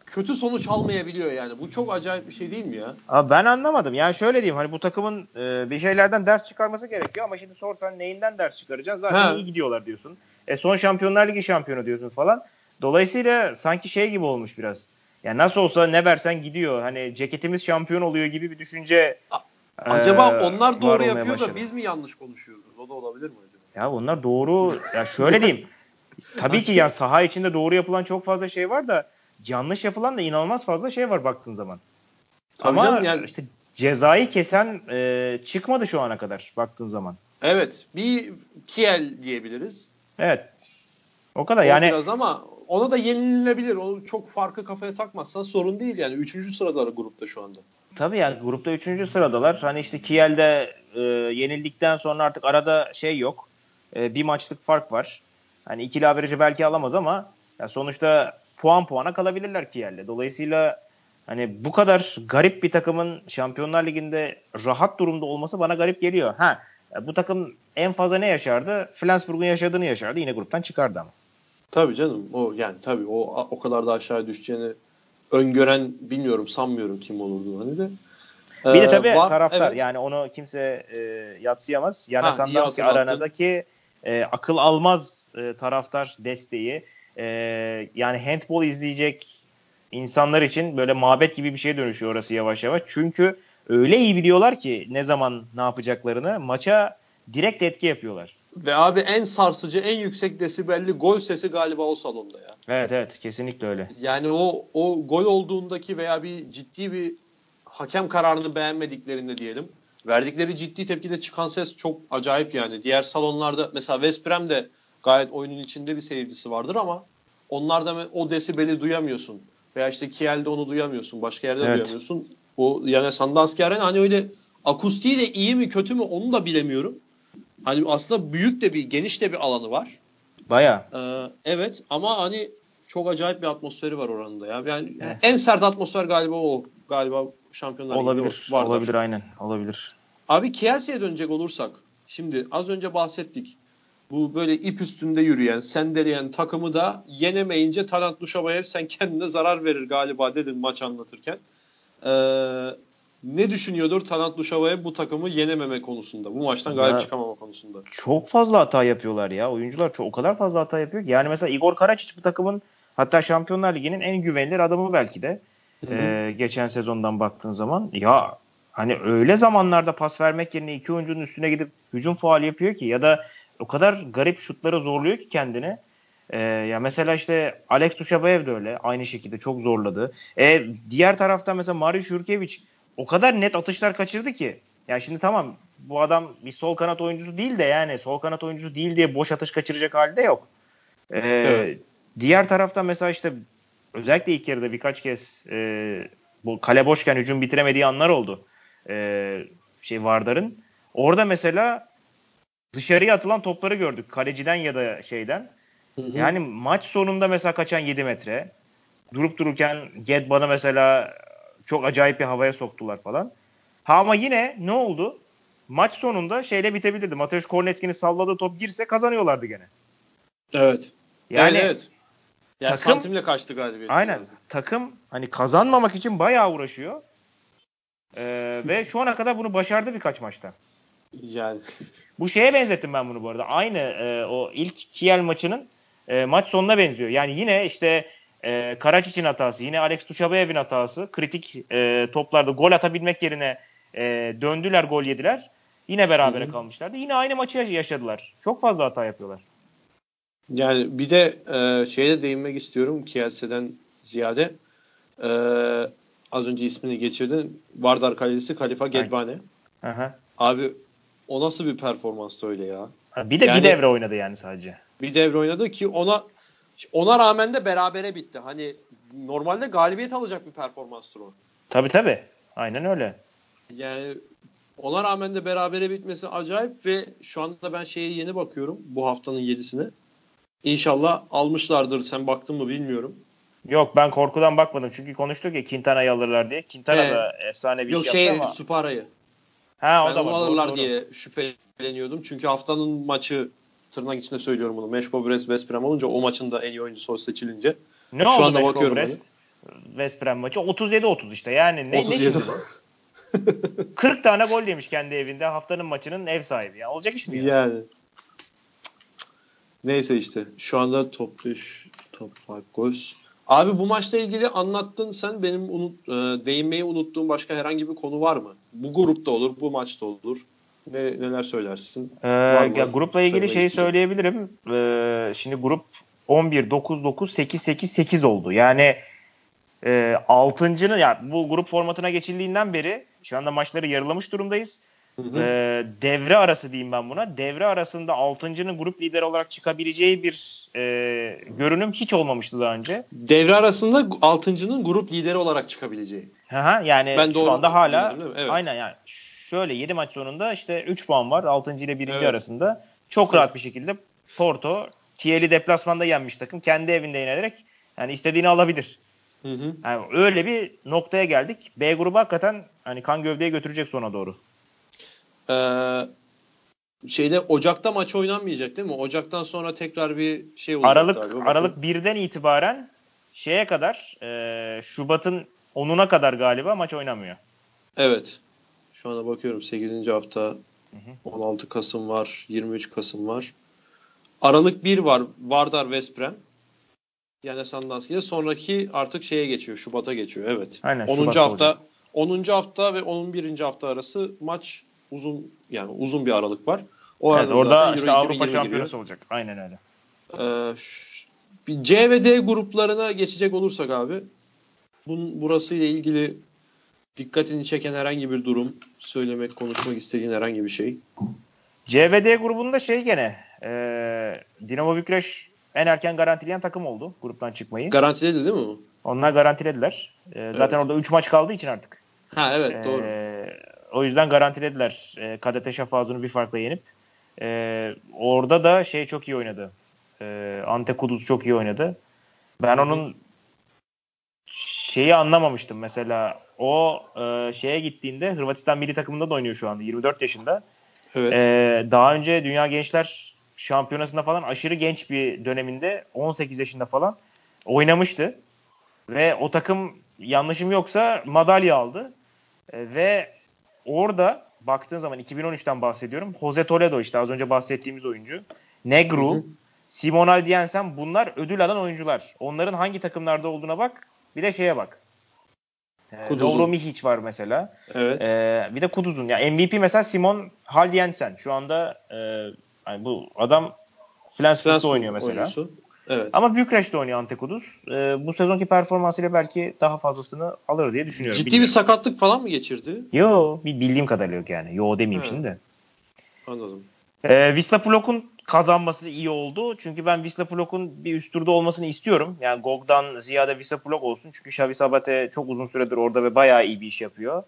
kötü sonuç almayabiliyor yani? Bu çok acayip bir şey değil mi ya? Abi ben anlamadım. Yani şöyle diyeyim hani bu takımın e, bir şeylerden ders çıkarması gerekiyor ama şimdi sorsan neyinden ders çıkaracaksın? Zaten Ha. iyi gidiyorlar diyorsun. E son Şampiyonlar Ligi şampiyonu diyorsun falan. Dolayısıyla sanki şey gibi olmuş biraz. Yani nasıl olsa ne versen gidiyor. Hani ceketimiz şampiyon oluyor gibi bir düşünce Acaba e, onlar doğru yapıyor başladı. da biz mi yanlış konuşuyoruz? O da olabilir mi acaba? Ya onlar doğru. Ya şöyle diyeyim. Tabii ki ya saha içinde doğru yapılan çok fazla şey var da yanlış yapılan da inanılmaz fazla şey var baktığın zaman. Tabii Ama canım yani işte cezayı kesen e, çıkmadı şu ana kadar baktığın zaman. evet bir Kiel diyebiliriz. Evet. O kadar O yani biraz ama ona da yenilebilir. Onu çok farkı kafaya takmazsan sorun değil yani. Üçüncü sıradalar grupta şu anda. Tabii yani grupta 3. sıradalar. Hani işte Kiel'de e, yenildikten sonra artık arada şey yok. E, bir maçlık fark var. Hani ikili averajı belki alamaz ama ya sonuçta puan puana kalabilirler Kiel'le. Dolayısıyla hani bu kadar garip bir takımın Şampiyonlar Ligi'nde rahat durumda olması bana garip geliyor. Ha bu takım en fazla ne yaşardı? Flensburg'un yaşadığını yaşardı. Yine gruptan çıkardı ama. Tabii canım. O yani tabii o o kadar da aşağı düşeceğini öngören bilmiyorum sanmıyorum kim olurdu hani de. Bir de Ee, tabii var- taraftar evet. yani onu kimse e, yatsıyamaz. Sandanski hatırlattın. aranadaki e, akıl almaz e, taraftar desteği e, yani handball izleyecek insanlar için böyle mabet gibi bir şeye dönüşüyor orası yavaş yavaş. Çünkü öyle iyi biliyorlar ki ne zaman ne yapacaklarını maça direkt etki yapıyorlar. Ve abi en sarsıcı, en yüksek desibelli gol sesi galiba o salonda ya. Evet evet kesinlikle öyle. Yani o o gol olduğundaki veya bir ciddi bir hakem kararını beğenmediklerinde diyelim. Verdikleri ciddi tepkide çıkan ses çok acayip yani. Diğer salonlarda mesela West Brom de gayet oyunun içinde bir seyircisi vardır ama onlarda o desibeli duyamıyorsun. Veya işte Kiel'de onu duyamıyorsun. Başka yerde Evet. duyamıyorsun. O yani Sandanski Arena hani öyle akustiği de iyi mi kötü mü onu da bilemiyorum. Hani aslında büyük de bir geniş de bir alanı var. Baya. Ee, evet ama hani çok acayip bir atmosferi var oranında ya. Yani Evet. en sert atmosfer galiba o. Galiba Şampiyonlar Olabilir. vardır. Olabilir aynen. Olabilir. Abi Kielce'ye dönecek olursak şimdi az önce bahsettik. Bu böyle ip üstünde yürüyen, sendeleyen takımı da yenemeyince Talant Duşabayev sen kendine zarar verir galiba dedin maç anlatırken. Ee, ne düşünüyordur Talant Duşabayev bu takımı yenememe konusunda? Bu maçtan galip Ya- çıkamama konusunda. çok fazla hata yapıyorlar ya. Oyuncular çok, o kadar fazla hata yapıyor ki. Yani mesela Igor Karacic bu takımın hatta Şampiyonlar Ligi'nin en güvenilir adamı belki de. Hı hı. Ee, geçen sezondan baktığın zaman. Ya hani öyle zamanlarda pas vermek yerine iki oyuncunun üstüne gidip hücum faali yapıyor ki ya da o kadar garip şutlara zorluyor ki kendini. Ee, ya mesela işte Alex Duşabayev de öyle. Aynı şekilde çok zorladı. E, diğer taraftan mesela Mario Jurkevic o kadar net atışlar kaçırdı ki. Ya şimdi tamam bu adam bir sol kanat oyuncusu değil de yani sol kanat oyuncusu değil diye boş atış kaçıracak halde yok. Ee, Evet. Diğer taraftan mesela işte özellikle ilk yarıda birkaç kez e, bu kale boşken hücum bitiremediği anlar oldu. E, şey Vardar'ın. Orada mesela dışarıya atılan topları gördük. Kaleciden ya da şeyden. Hı hı. Yani maç sonunda mesela kaçan 7 metre. Durup dururken Gedban'ı mesela çok acayip bir havaya soktular falan. Ha ama yine ne oldu? Maç sonunda şeyle bitebilirdi. Mateusz Korneski'nin salladığı top girse kazanıyorlardı gene. Evet. Yani evet, evet. Yani takım- santimle kaçtı galibiyet. Aynen. Takım hani kazanmamak için bayağı uğraşıyor. Ee, ve şu ana kadar bunu başardı birkaç maçta. Yani Bu şeye benzettim ben bunu bu arada. Aynı e, o ilk Kiel maçının e, maç sonuna benziyor. Yani yine işte e, Karacic'in hatası, yine Alex Tuşabayev'in hatası. Kritik e, toplarda gol atabilmek yerine e, döndüler, gol yediler. Yine berabere Hı hı. kalmışlardı. Yine aynı maçı yaşadılar. Çok fazla hata yapıyorlar. yani bir de e, şeye de değinmek istiyorum Kielce'den ziyade. E, az önce ismini geçirdin. Vardar kalecisi Kalifa Gedbane. Hı. Abi o nasıl bir performanstı öyle ya? Bir de Yani- bir devre oynadı yani sadece. Bir devre oynadı ki ona ona rağmen de berabere bitti. Hani normalde galibiyet alacak bir performanstır o. Tabii tabii. Aynen öyle. Yani Ona rağmen de berabere bitmesi acayip ve şu anda ben şeye yeni bakıyorum bu haftanın 7'sine. İnşallah almışlardır. Sen baktın mı bilmiyorum. Yok ben korkudan bakmadım. Çünkü konuştuk ya Quintana'yı alırlar diye. Quintana Ee, da efsane bir Yok iş şey yaptı ama. Supara'yı. Ha o Ben da var. Doğru, alırlar doğru. diye şüpheleniyordum. Çünkü haftanın maçı tırnak içinde söylüyorum bunu. Meşko Brest West Brom olunca o maçın da en iyi oyuncusu seçilince. Ne Şu oldu anda Meşko bakıyorum Brest? West Brom maçı 37-30 işte. Yani ne, ne 37. şimdi bu? 40 tane gol yemiş kendi evinde. Haftanın maçının ev sahibi. Ya. Olacak iş mi? ya? yani. Neyse işte. Şu anda top 5, top 5 goals. Abi bu maçla ilgili anlattın sen. Benim unut, e, değinmeyi unuttuğum başka herhangi bir konu var mı? Bu grupta olur, bu maçta olur. Ne, neler söylersin? Ee, ya grupla ilgili şeyi isteyeceğim. söyleyebilirim. Ee, şimdi grup 11 9 9 8 8 8 oldu. Yani e, 6.'nın ya bu grup formatına geçildiğinden beri şu anda maçları yarılamış durumdayız. Hı hı. Ee, devre arası diyeyim ben buna. Devre arasında 6.'nın grup lideri olarak çıkabileceği bir e, görünüm hiç olmamıştı daha önce. Devre arasında 6.'nın grup lideri olarak çıkabileceği. Aha, yani Ben doğru şu anda hala? Evet. aynen yani şöyle 7 maç sonunda işte 3 puan var 6. ile 1. Evet. arasında. Çok rahat bir şekilde Porto Kiel'i deplasmanda yenmiş takım. Kendi evinde yenerek yani istediğini alabilir. Hı hı. Yani öyle bir noktaya geldik. B grubu hakikaten hani kan gövdeye götürecek sona doğru. Ee, şeyde Ocak'ta maç oynanmayacak değil mi? Ocak'tan sonra tekrar bir şey olacak Aralık galiba. Aralık 1'den itibaren şeye kadar e, Şubat'ın 10'una kadar galiba maç oynamıyor. Evet. Şu anda bakıyorum 8. hafta 16 Kasım var, 23 Kasım var. Aralık 1 var Vardar West Brom. Yani Sandanski'de sonraki artık şeye geçiyor. Şubat'a geçiyor. Evet. Aynen, 10. Şubat'ta hafta olacak. 10. hafta ve 11. hafta arası maç uzun yani uzun bir aralık var. O Evet, arada orada işte Avrupa 2020 giriyor. şampiyonası olacak. Aynen öyle. Ee, C ve D gruplarına geçecek olursak abi bunun burası ile ilgili dikkatini çeken herhangi bir durum, söylemek, konuşmak istediğin herhangi bir şey. CBD grubunda şey gene e, Dinamo Bükreş en erken garantileyen takım oldu gruptan çıkmayı. Garantiledi değil mi? Onlar garantilediler. E, zaten Evet. orada 3 maç kaldığı için artık. Ha evet doğru. E, o yüzden garantilediler. E, KDT Şafazun'u bir farkla yenip. E, orada da şey çok iyi oynadı. E, Ante Kuduz çok iyi oynadı. Ben onun şeyi anlamamıştım. Mesela o e, şeye gittiğinde Hırvatistan milli takımında da oynuyor şu anda. 24 yaşında. Evet. Ee, daha önce Dünya Gençler Şampiyonası'nda falan aşırı genç bir döneminde 18 yaşında falan oynamıştı. Ve o takım yanlışım yoksa madalya aldı. Ee, ve orada baktığın zaman 2013'ten bahsediyorum. Jose Toledo işte az önce bahsettiğimiz oyuncu. Negru, Hı hı. Simon Aldiensen bunlar ödül alan oyuncular. Onların hangi takımlarda olduğuna bak. Bir de şeye bak. Ee. Lovro Mihic var mesela. evet. Ee, bir de Kuduz'un. Ya MVP mesela Simon Haldiensen. Şu anda e, yani bu adam Flensburg'da Flensburg oynuyor mesela. oyuncusu. Evet. Ama Bükreş'te oynuyor Ante Kuduz. Ee, bu sezonki performansıyla belki daha fazlasını alır diye düşünüyorum. Ciddi bir Bilmiyorum. sakatlık falan mı geçirdi? Yo, bir bildiğim kadarıyla yok yani. Yo demeyeyim He. şimdi de. Anladım. Ee, Wisla Plok'un kazanması iyi oldu. Çünkü ben Wisla Plok'un bir üst turda olmasını istiyorum. Yani Gog'dan ziyade Wisla Plok olsun. Çünkü Xavi Sabate çok uzun süredir orada ve bayağı iyi bir iş yapıyor.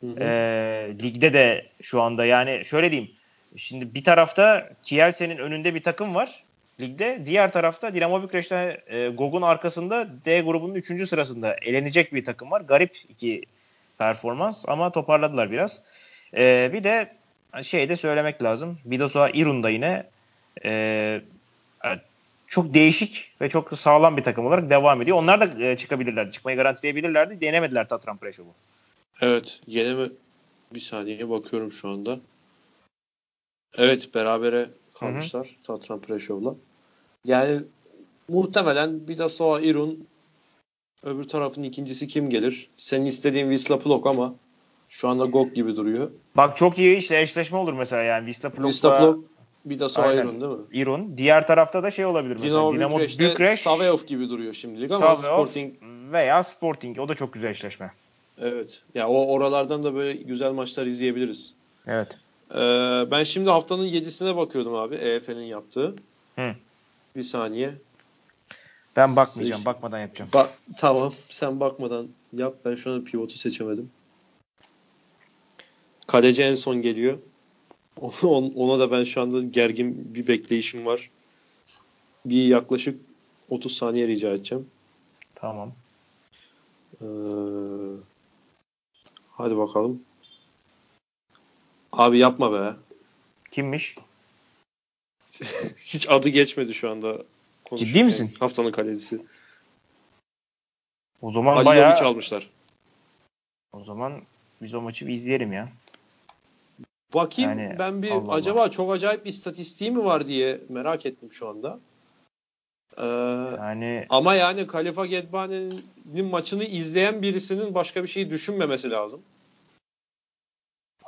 Hı hı. Ee, ligde de şu anda yani şöyle diyeyim. Şimdi bir tarafta Kielsen'in önünde bir takım var ligde. Diğer tarafta Dinamo Bükreş'te e, Gog'un arkasında D grubunun 3. sırasında elenecek bir takım var. Garip iki performans ama toparladılar biraz. Ee, bir de şey de söylemek lazım. Vidosa Irun'da yine e, e, çok değişik ve çok sağlam bir takım olarak devam ediyor. Onlar da e, çıkabilirler. Çıkmayı garantileyebilirlerdi. Denemediler Tatran Preşov'u. Evet. Yine mi? Bir saniye bakıyorum şu anda. Evet berabere kalmışlar Tatran Preşov'la. Yani muhtemelen bir de Soa Irun öbür tarafın ikincisi kim gelir? Senin istediğin Wisla Plok ama şu anda Gok gibi duruyor. Bak çok iyi işte eşleşme olur mesela yani Wisla Plok'la Wisla Plok bir de. Irun değil mi? Irun. Diğer tarafta da şey olabilir mesela Dinamo, Dinamo Bükreş'te Bükreş, Saveov gibi duruyor şimdilik ama Saveov Sporting veya Sporting. O da çok güzel eşleşme. evet. Ya o oralardan da böyle güzel maçlar izleyebiliriz. Evet. Ee, ben şimdi haftanın 7'sine bakıyordum abi EF'nin yaptığı. Hı. Bir saniye. Ben bakmayacağım. Seç- Bakmadan yapacağım. Bak tamam sen bakmadan yap. Ben şu an pivotu seçemedim. Kaleci en son geliyor. On- Ona da ben şu anda gergin bir bekleyişim var. Bir yaklaşık 30 saniye rica edeceğim. Tamam. Ee, hadi bakalım. Abi yapma be. Kimmiş? Hiç adı geçmedi şu anda. Ciddi misin? Haftanın kalecisi. O zaman Alilovic bayağı almışlar. o zaman biz o maçı bir izleyelim ya. Bakayım Yani, ben bir Allah Allah. acaba çok acayip bir istatistiği mi var diye merak ettim şu anda. Ee, Yani ama yani Kalifa Gedbane'nin maçını izleyen birisinin başka bir şey düşünmemesi lazım.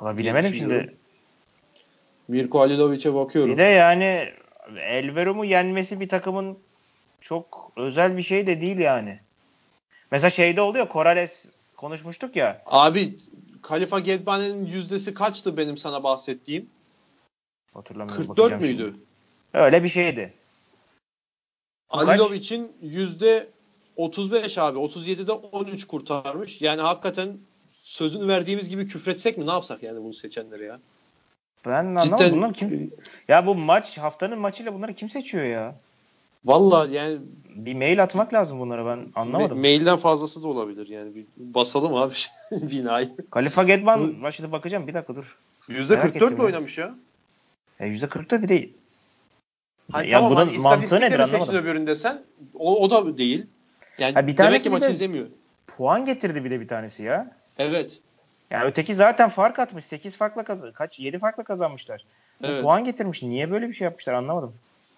valla bilemedim şimdi. Mirko Alilovic'e bakıyorum. Bir de yani Elverum'u yenmesi bir takımın çok özel bir şey de değil yani. Mesela şeyde oluyor Corrales konuşmuştuk ya. Abi Kalifa Gedbane'nin yüzdesi kaçtı benim sana bahsettiğim? Hatırlamıyorum. 44 bakacağım müydü? şimdi. Öyle bir şeydi. Bu kaç? Alilovic'in yüzde 35 abi. 37'de 13 kurtarmış. Yani hakikaten sözünü verdiğimiz gibi küfretsek mi? Ne yapsak yani bunu seçenleri ya? Ben anlamadım. Cidden Bunlar kim? Ya bu maç haftanın maçıyla bunları kim seçiyor ya? Vallahi yani Bir mail atmak lazım bunlara ben anlamadım. ma- mailden fazlası da olabilir yani. Bir basalım abi binayı. Kalifa Gedban maçına bakacağım. Bir dakika dur. Yüzde Merak 44 ettim ile ya. oynamış ya. E %40'da bir de Hayır, Ya tamam bunun hani mantığı nedir anlamadım. öbüründe sen. O, o da değil. Yani Ha, bir demek tanesi ki maçı de- izlemiyor. puan getirdi bir de bir tanesi ya. Evet. Yani öteki zaten fark atmış. 8 farkla kazan kaç 7 farkla kazanmışlar. Evet. Puan getirmiş. Niye böyle bir şey yapmışlar anlamadım.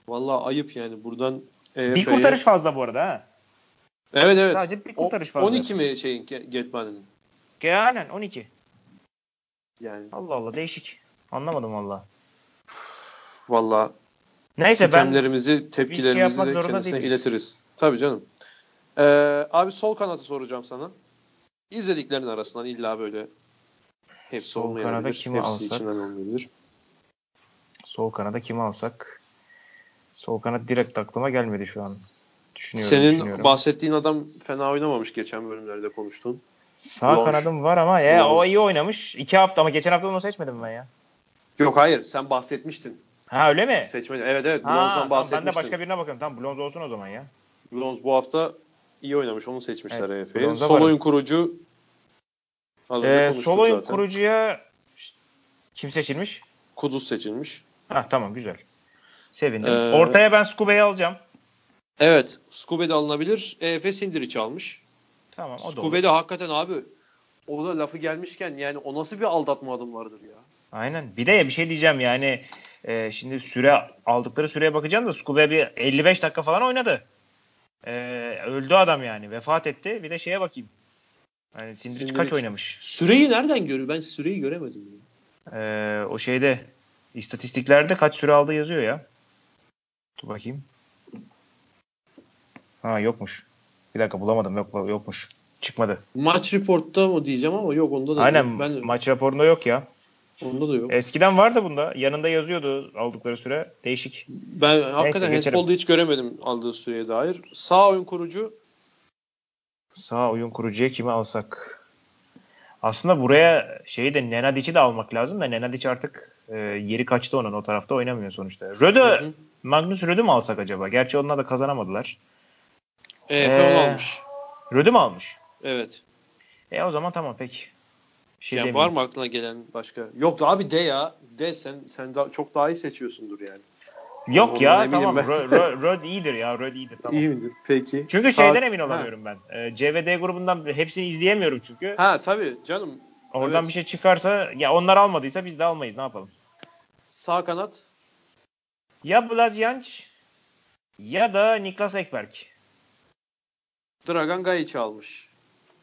Vallahi ayıp yani buradan Bir EFF'ye kurtarış fazla bu arada ha. Evet evet. Sadece bir O- kurtarış fazla. 12 mi şeyin Ge- Getman'ın? Aynen 12. Yani Allah Allah değişik. Anlamadım valla. vallahi Neyse ben sistemlerimizi, tepkilerimizi yapmak de kendisine değiliz. iletiriz. Tabii canım. Ee, abi sol kanatı soracağım sana. İzlediklerin arasından illa böyle hepsi Sol olmayabilir. kanada kimi hepsi alsak? içinden olmayabilir. sol kanada kimi alsak? Sol kanat direkt aklıma gelmedi şu an. Düşünüyorum, Senin düşünüyorum. bahsettiğin adam fena oynamamış geçen bölümlerde konuştun. Sağ Blanche. kanadım var ama ya o Blanche. iyi oynamış. İki hafta ama geçen hafta onu seçmedim ben ya. Yok hayır sen bahsetmiştin. Ha öyle mi? Seçmeni. Evet evet Ha, Blonz'dan tamam, bahsetmiştin. ben de başka birine bakıyorum. Tamam Blonz olsun o zaman ya. Blonz bu hafta iyi oynamış. Onu seçmişler Evet. Blonz'a Sol varım. oyun kurucu az önce Ee, sol oyun zaten. kurucuya kim seçilmiş? Kuduz seçilmiş. Ha tamam güzel. Sevindim. Ee, Ortaya ben Scuba'yı alacağım. Evet. Skube de alınabilir. EF Sindiric almış. Tamam o da. Skube de hakikaten abi o da lafı gelmişken yani o nasıl bir aldatma adım vardır ya. Aynen. Bir de bir şey diyeceğim yani e, şimdi süre aldıkları süreye bakacağım da Scuba'ya bir 55 dakika falan oynadı. E, öldü adam yani. Vefat etti. Bir de şeye bakayım. Yani Sindiric kaç Sindiric. oynamış? Süreyi nereden görüyor? Ben süreyi göremedim. Ya. E, o şeyde istatistiklerde kaç süre aldı yazıyor ya. Dur bakayım. Ha yokmuş. Bir dakika bulamadım. Yok yokmuş. Çıkmadı. Maç reportta mı diyeceğim ama yok onda da Aynen. Ben, maç raporunda yok ya. onda da yok. Eskiden vardı bunda. Yanında yazıyordu aldıkları süre. Değişik. Ben hakikaten geçelim. handbolda hiç göremedim aldığı süreye dair. Sağ oyun kurucu Sağ oyun kurucuya kimi alsak? Aslında buraya şeyi de Nenadic'i de almak lazım da Nenadic artık e, yeri kaçtı onun o tarafta oynamıyor sonuçta. Hı hı. Magnus Röde mi alsak acaba? Gerçi onlar da kazanamadılar. EF Ee, onu almış. Röde mi almış? Evet. E o zaman tamam peki. Bir şey yani var mı aklına gelen başka? Yok abi de ya. De sen sen da, çok daha iyi seçiyorsundur yani. Yok ya tamam. ben. Rö- Rö- Röde iyidir ya. Röde iyidir tamam. midir? Peki. Çünkü Sağ- şeyden emin Ha. olamıyorum ben. E, CVD grubundan hepsini izleyemiyorum çünkü. Ha tabii canım. Oradan evet. bir şey çıkarsa ya onlar almadıysa biz de almayız ne yapalım. Sağ kanat. Ya Blazjanc ya da Niklas Ekberg. Dragan Gajic almış.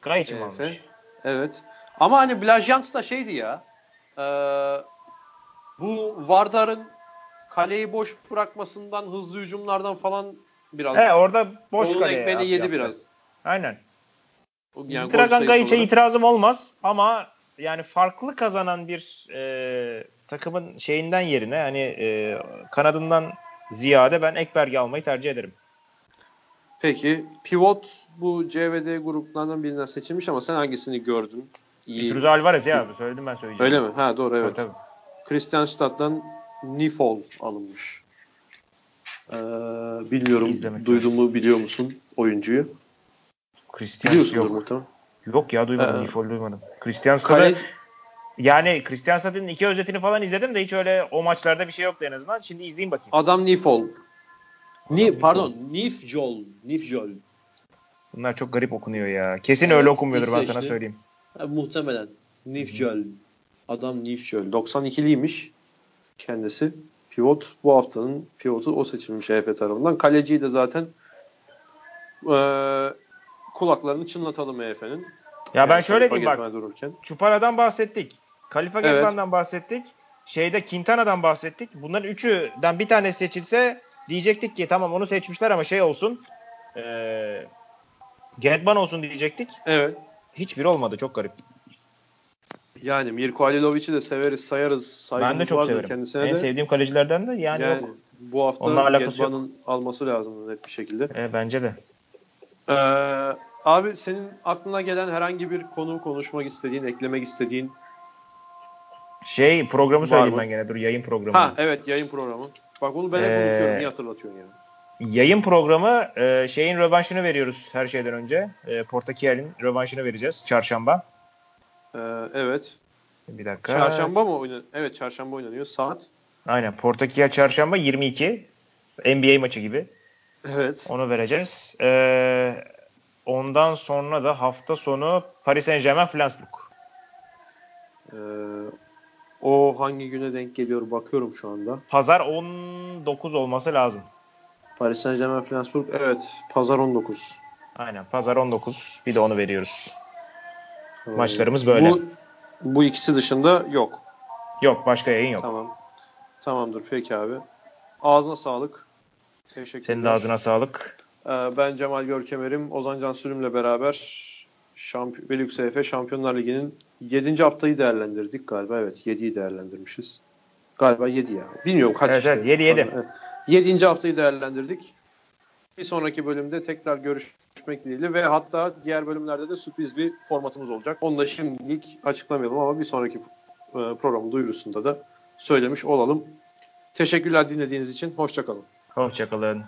Gayic mi almış? Evet. Ama hani Blajans da şeydi ya. e, bu Vardar'ın kaleyi boş bırakmasından, hızlı hücumlardan falan biraz. He orada boş Onun kaleye ekmeğini at- yedi yaptı. biraz. Aynen. Yani Dragan Gayic'e olarak. itirazım olmaz ama yani farklı kazanan bir e, takımın şeyinden yerine hani e, kanadından ziyade ben Ekberg'i almayı tercih ederim. Peki pivot bu CVD gruplarından birinden seçilmiş ama sen hangisini gördün? iyi. Cruz Alvarez ya söyledim ben söyleyeceğim. Öyle mi? Ha doğru evet. Tabii, Christianstadt'tan Nifol alınmış. Ee, bilmiyorum İzlemek duydun mu biliyor musun oyuncuyu? Christian Biliyorsundur muhtemelen. Yok ya duymadım. Ee, Nifol duymadım. Christian Kale, yani Christian Stad'ın iki özetini falan izledim de hiç öyle o maçlarda bir şey yoktu en azından. Şimdi izleyeyim bakayım. adam Nifol. Ni, pardon Nifjol. Nifjol. Bunlar çok garip okunuyor ya. Kesin Evet, öyle okunmuyordur ben sana söyleyeyim. Ha, muhtemelen. Nifjol. Adam Nifjol. 92'liymiş kendisi. Pivot. Bu haftanın pivotu o seçilmiş EF tarafından. Kaleciyi de zaten eee kulaklarını çınlatalım EF'nin. Ya ben şöyle diyeyim bak. Dururken. Çupara'dan bahsettik. Kalifa Evet. Getman'dan bahsettik. Şeyde Quintana'dan bahsettik. Bunların üçüden bir tanesi seçilse diyecektik ki tamam onu seçmişler ama şey olsun. Eee Getman olsun diyecektik. Evet. Hiçbiri olmadı. Çok garip. Yani Mirko Halilovic'i de severiz, sayarız. Saygımız ben de çok severim. kendisine En de. sevdiğim kalecilerden de yani, yani, yok. bu hafta. Getman'ın alması lazım net bir şekilde. E, bence de. Ee, abi senin aklına gelen herhangi bir konu konuşmak istediğin, eklemek istediğin Şey programı söyleyeyim mı? ben gene dur yayın programı. Ha evet yayın programı. Bak bunu ben hep Ee, unutuyorum. Niye hatırlatıyorsun yani? Yayın programı e, şeyin rövanşını veriyoruz her şeyden önce. E, Portakiel'in rövanşını vereceğiz çarşamba. Ee, evet. Bir dakika. Çarşamba mı oynanıyor? Evet çarşamba oynanıyor. Saat. Aynen Portakiel çarşamba 22. NBA maçı gibi. Evet. Onu vereceğiz. E, ondan sonra da hafta sonu Paris Saint Germain Flensburg. Ee, o hangi güne denk geliyor bakıyorum şu anda. Pazar 19 olması lazım. Paris Saint Germain Flensburg. Evet. Pazar 19. Aynen pazar 19. Bir de onu veriyoruz. Ee, Maçlarımız böyle. Bu, bu ikisi dışında yok. Yok başka yayın yok. Tamam. Tamamdır peki abi. Ağzına sağlık. Teşekkürler. Senin de ağzına sağlık. Ee, ben Cemal Görkemer'im. Ozan Can Sürüm'le beraber Şamp Velux EF Şampiyonlar Ligi'nin 7. haftayı değerlendirdik galiba. Evet 7'yi değerlendirmişiz. Galiba 7 ya. Bilmiyorum kaç Evet, işte. evet, yedi, yedi. Evet. 7. haftayı değerlendirdik. Bir sonraki bölümde tekrar görüşmek dileğiyle ve hatta diğer bölümlerde de sürpriz bir formatımız olacak. Onu da şimdilik açıklamayalım ama bir sonraki e, programın duyurusunda da söylemiş olalım. Teşekkürler dinlediğiniz için. Hoşçakalın. Hoşçakalın.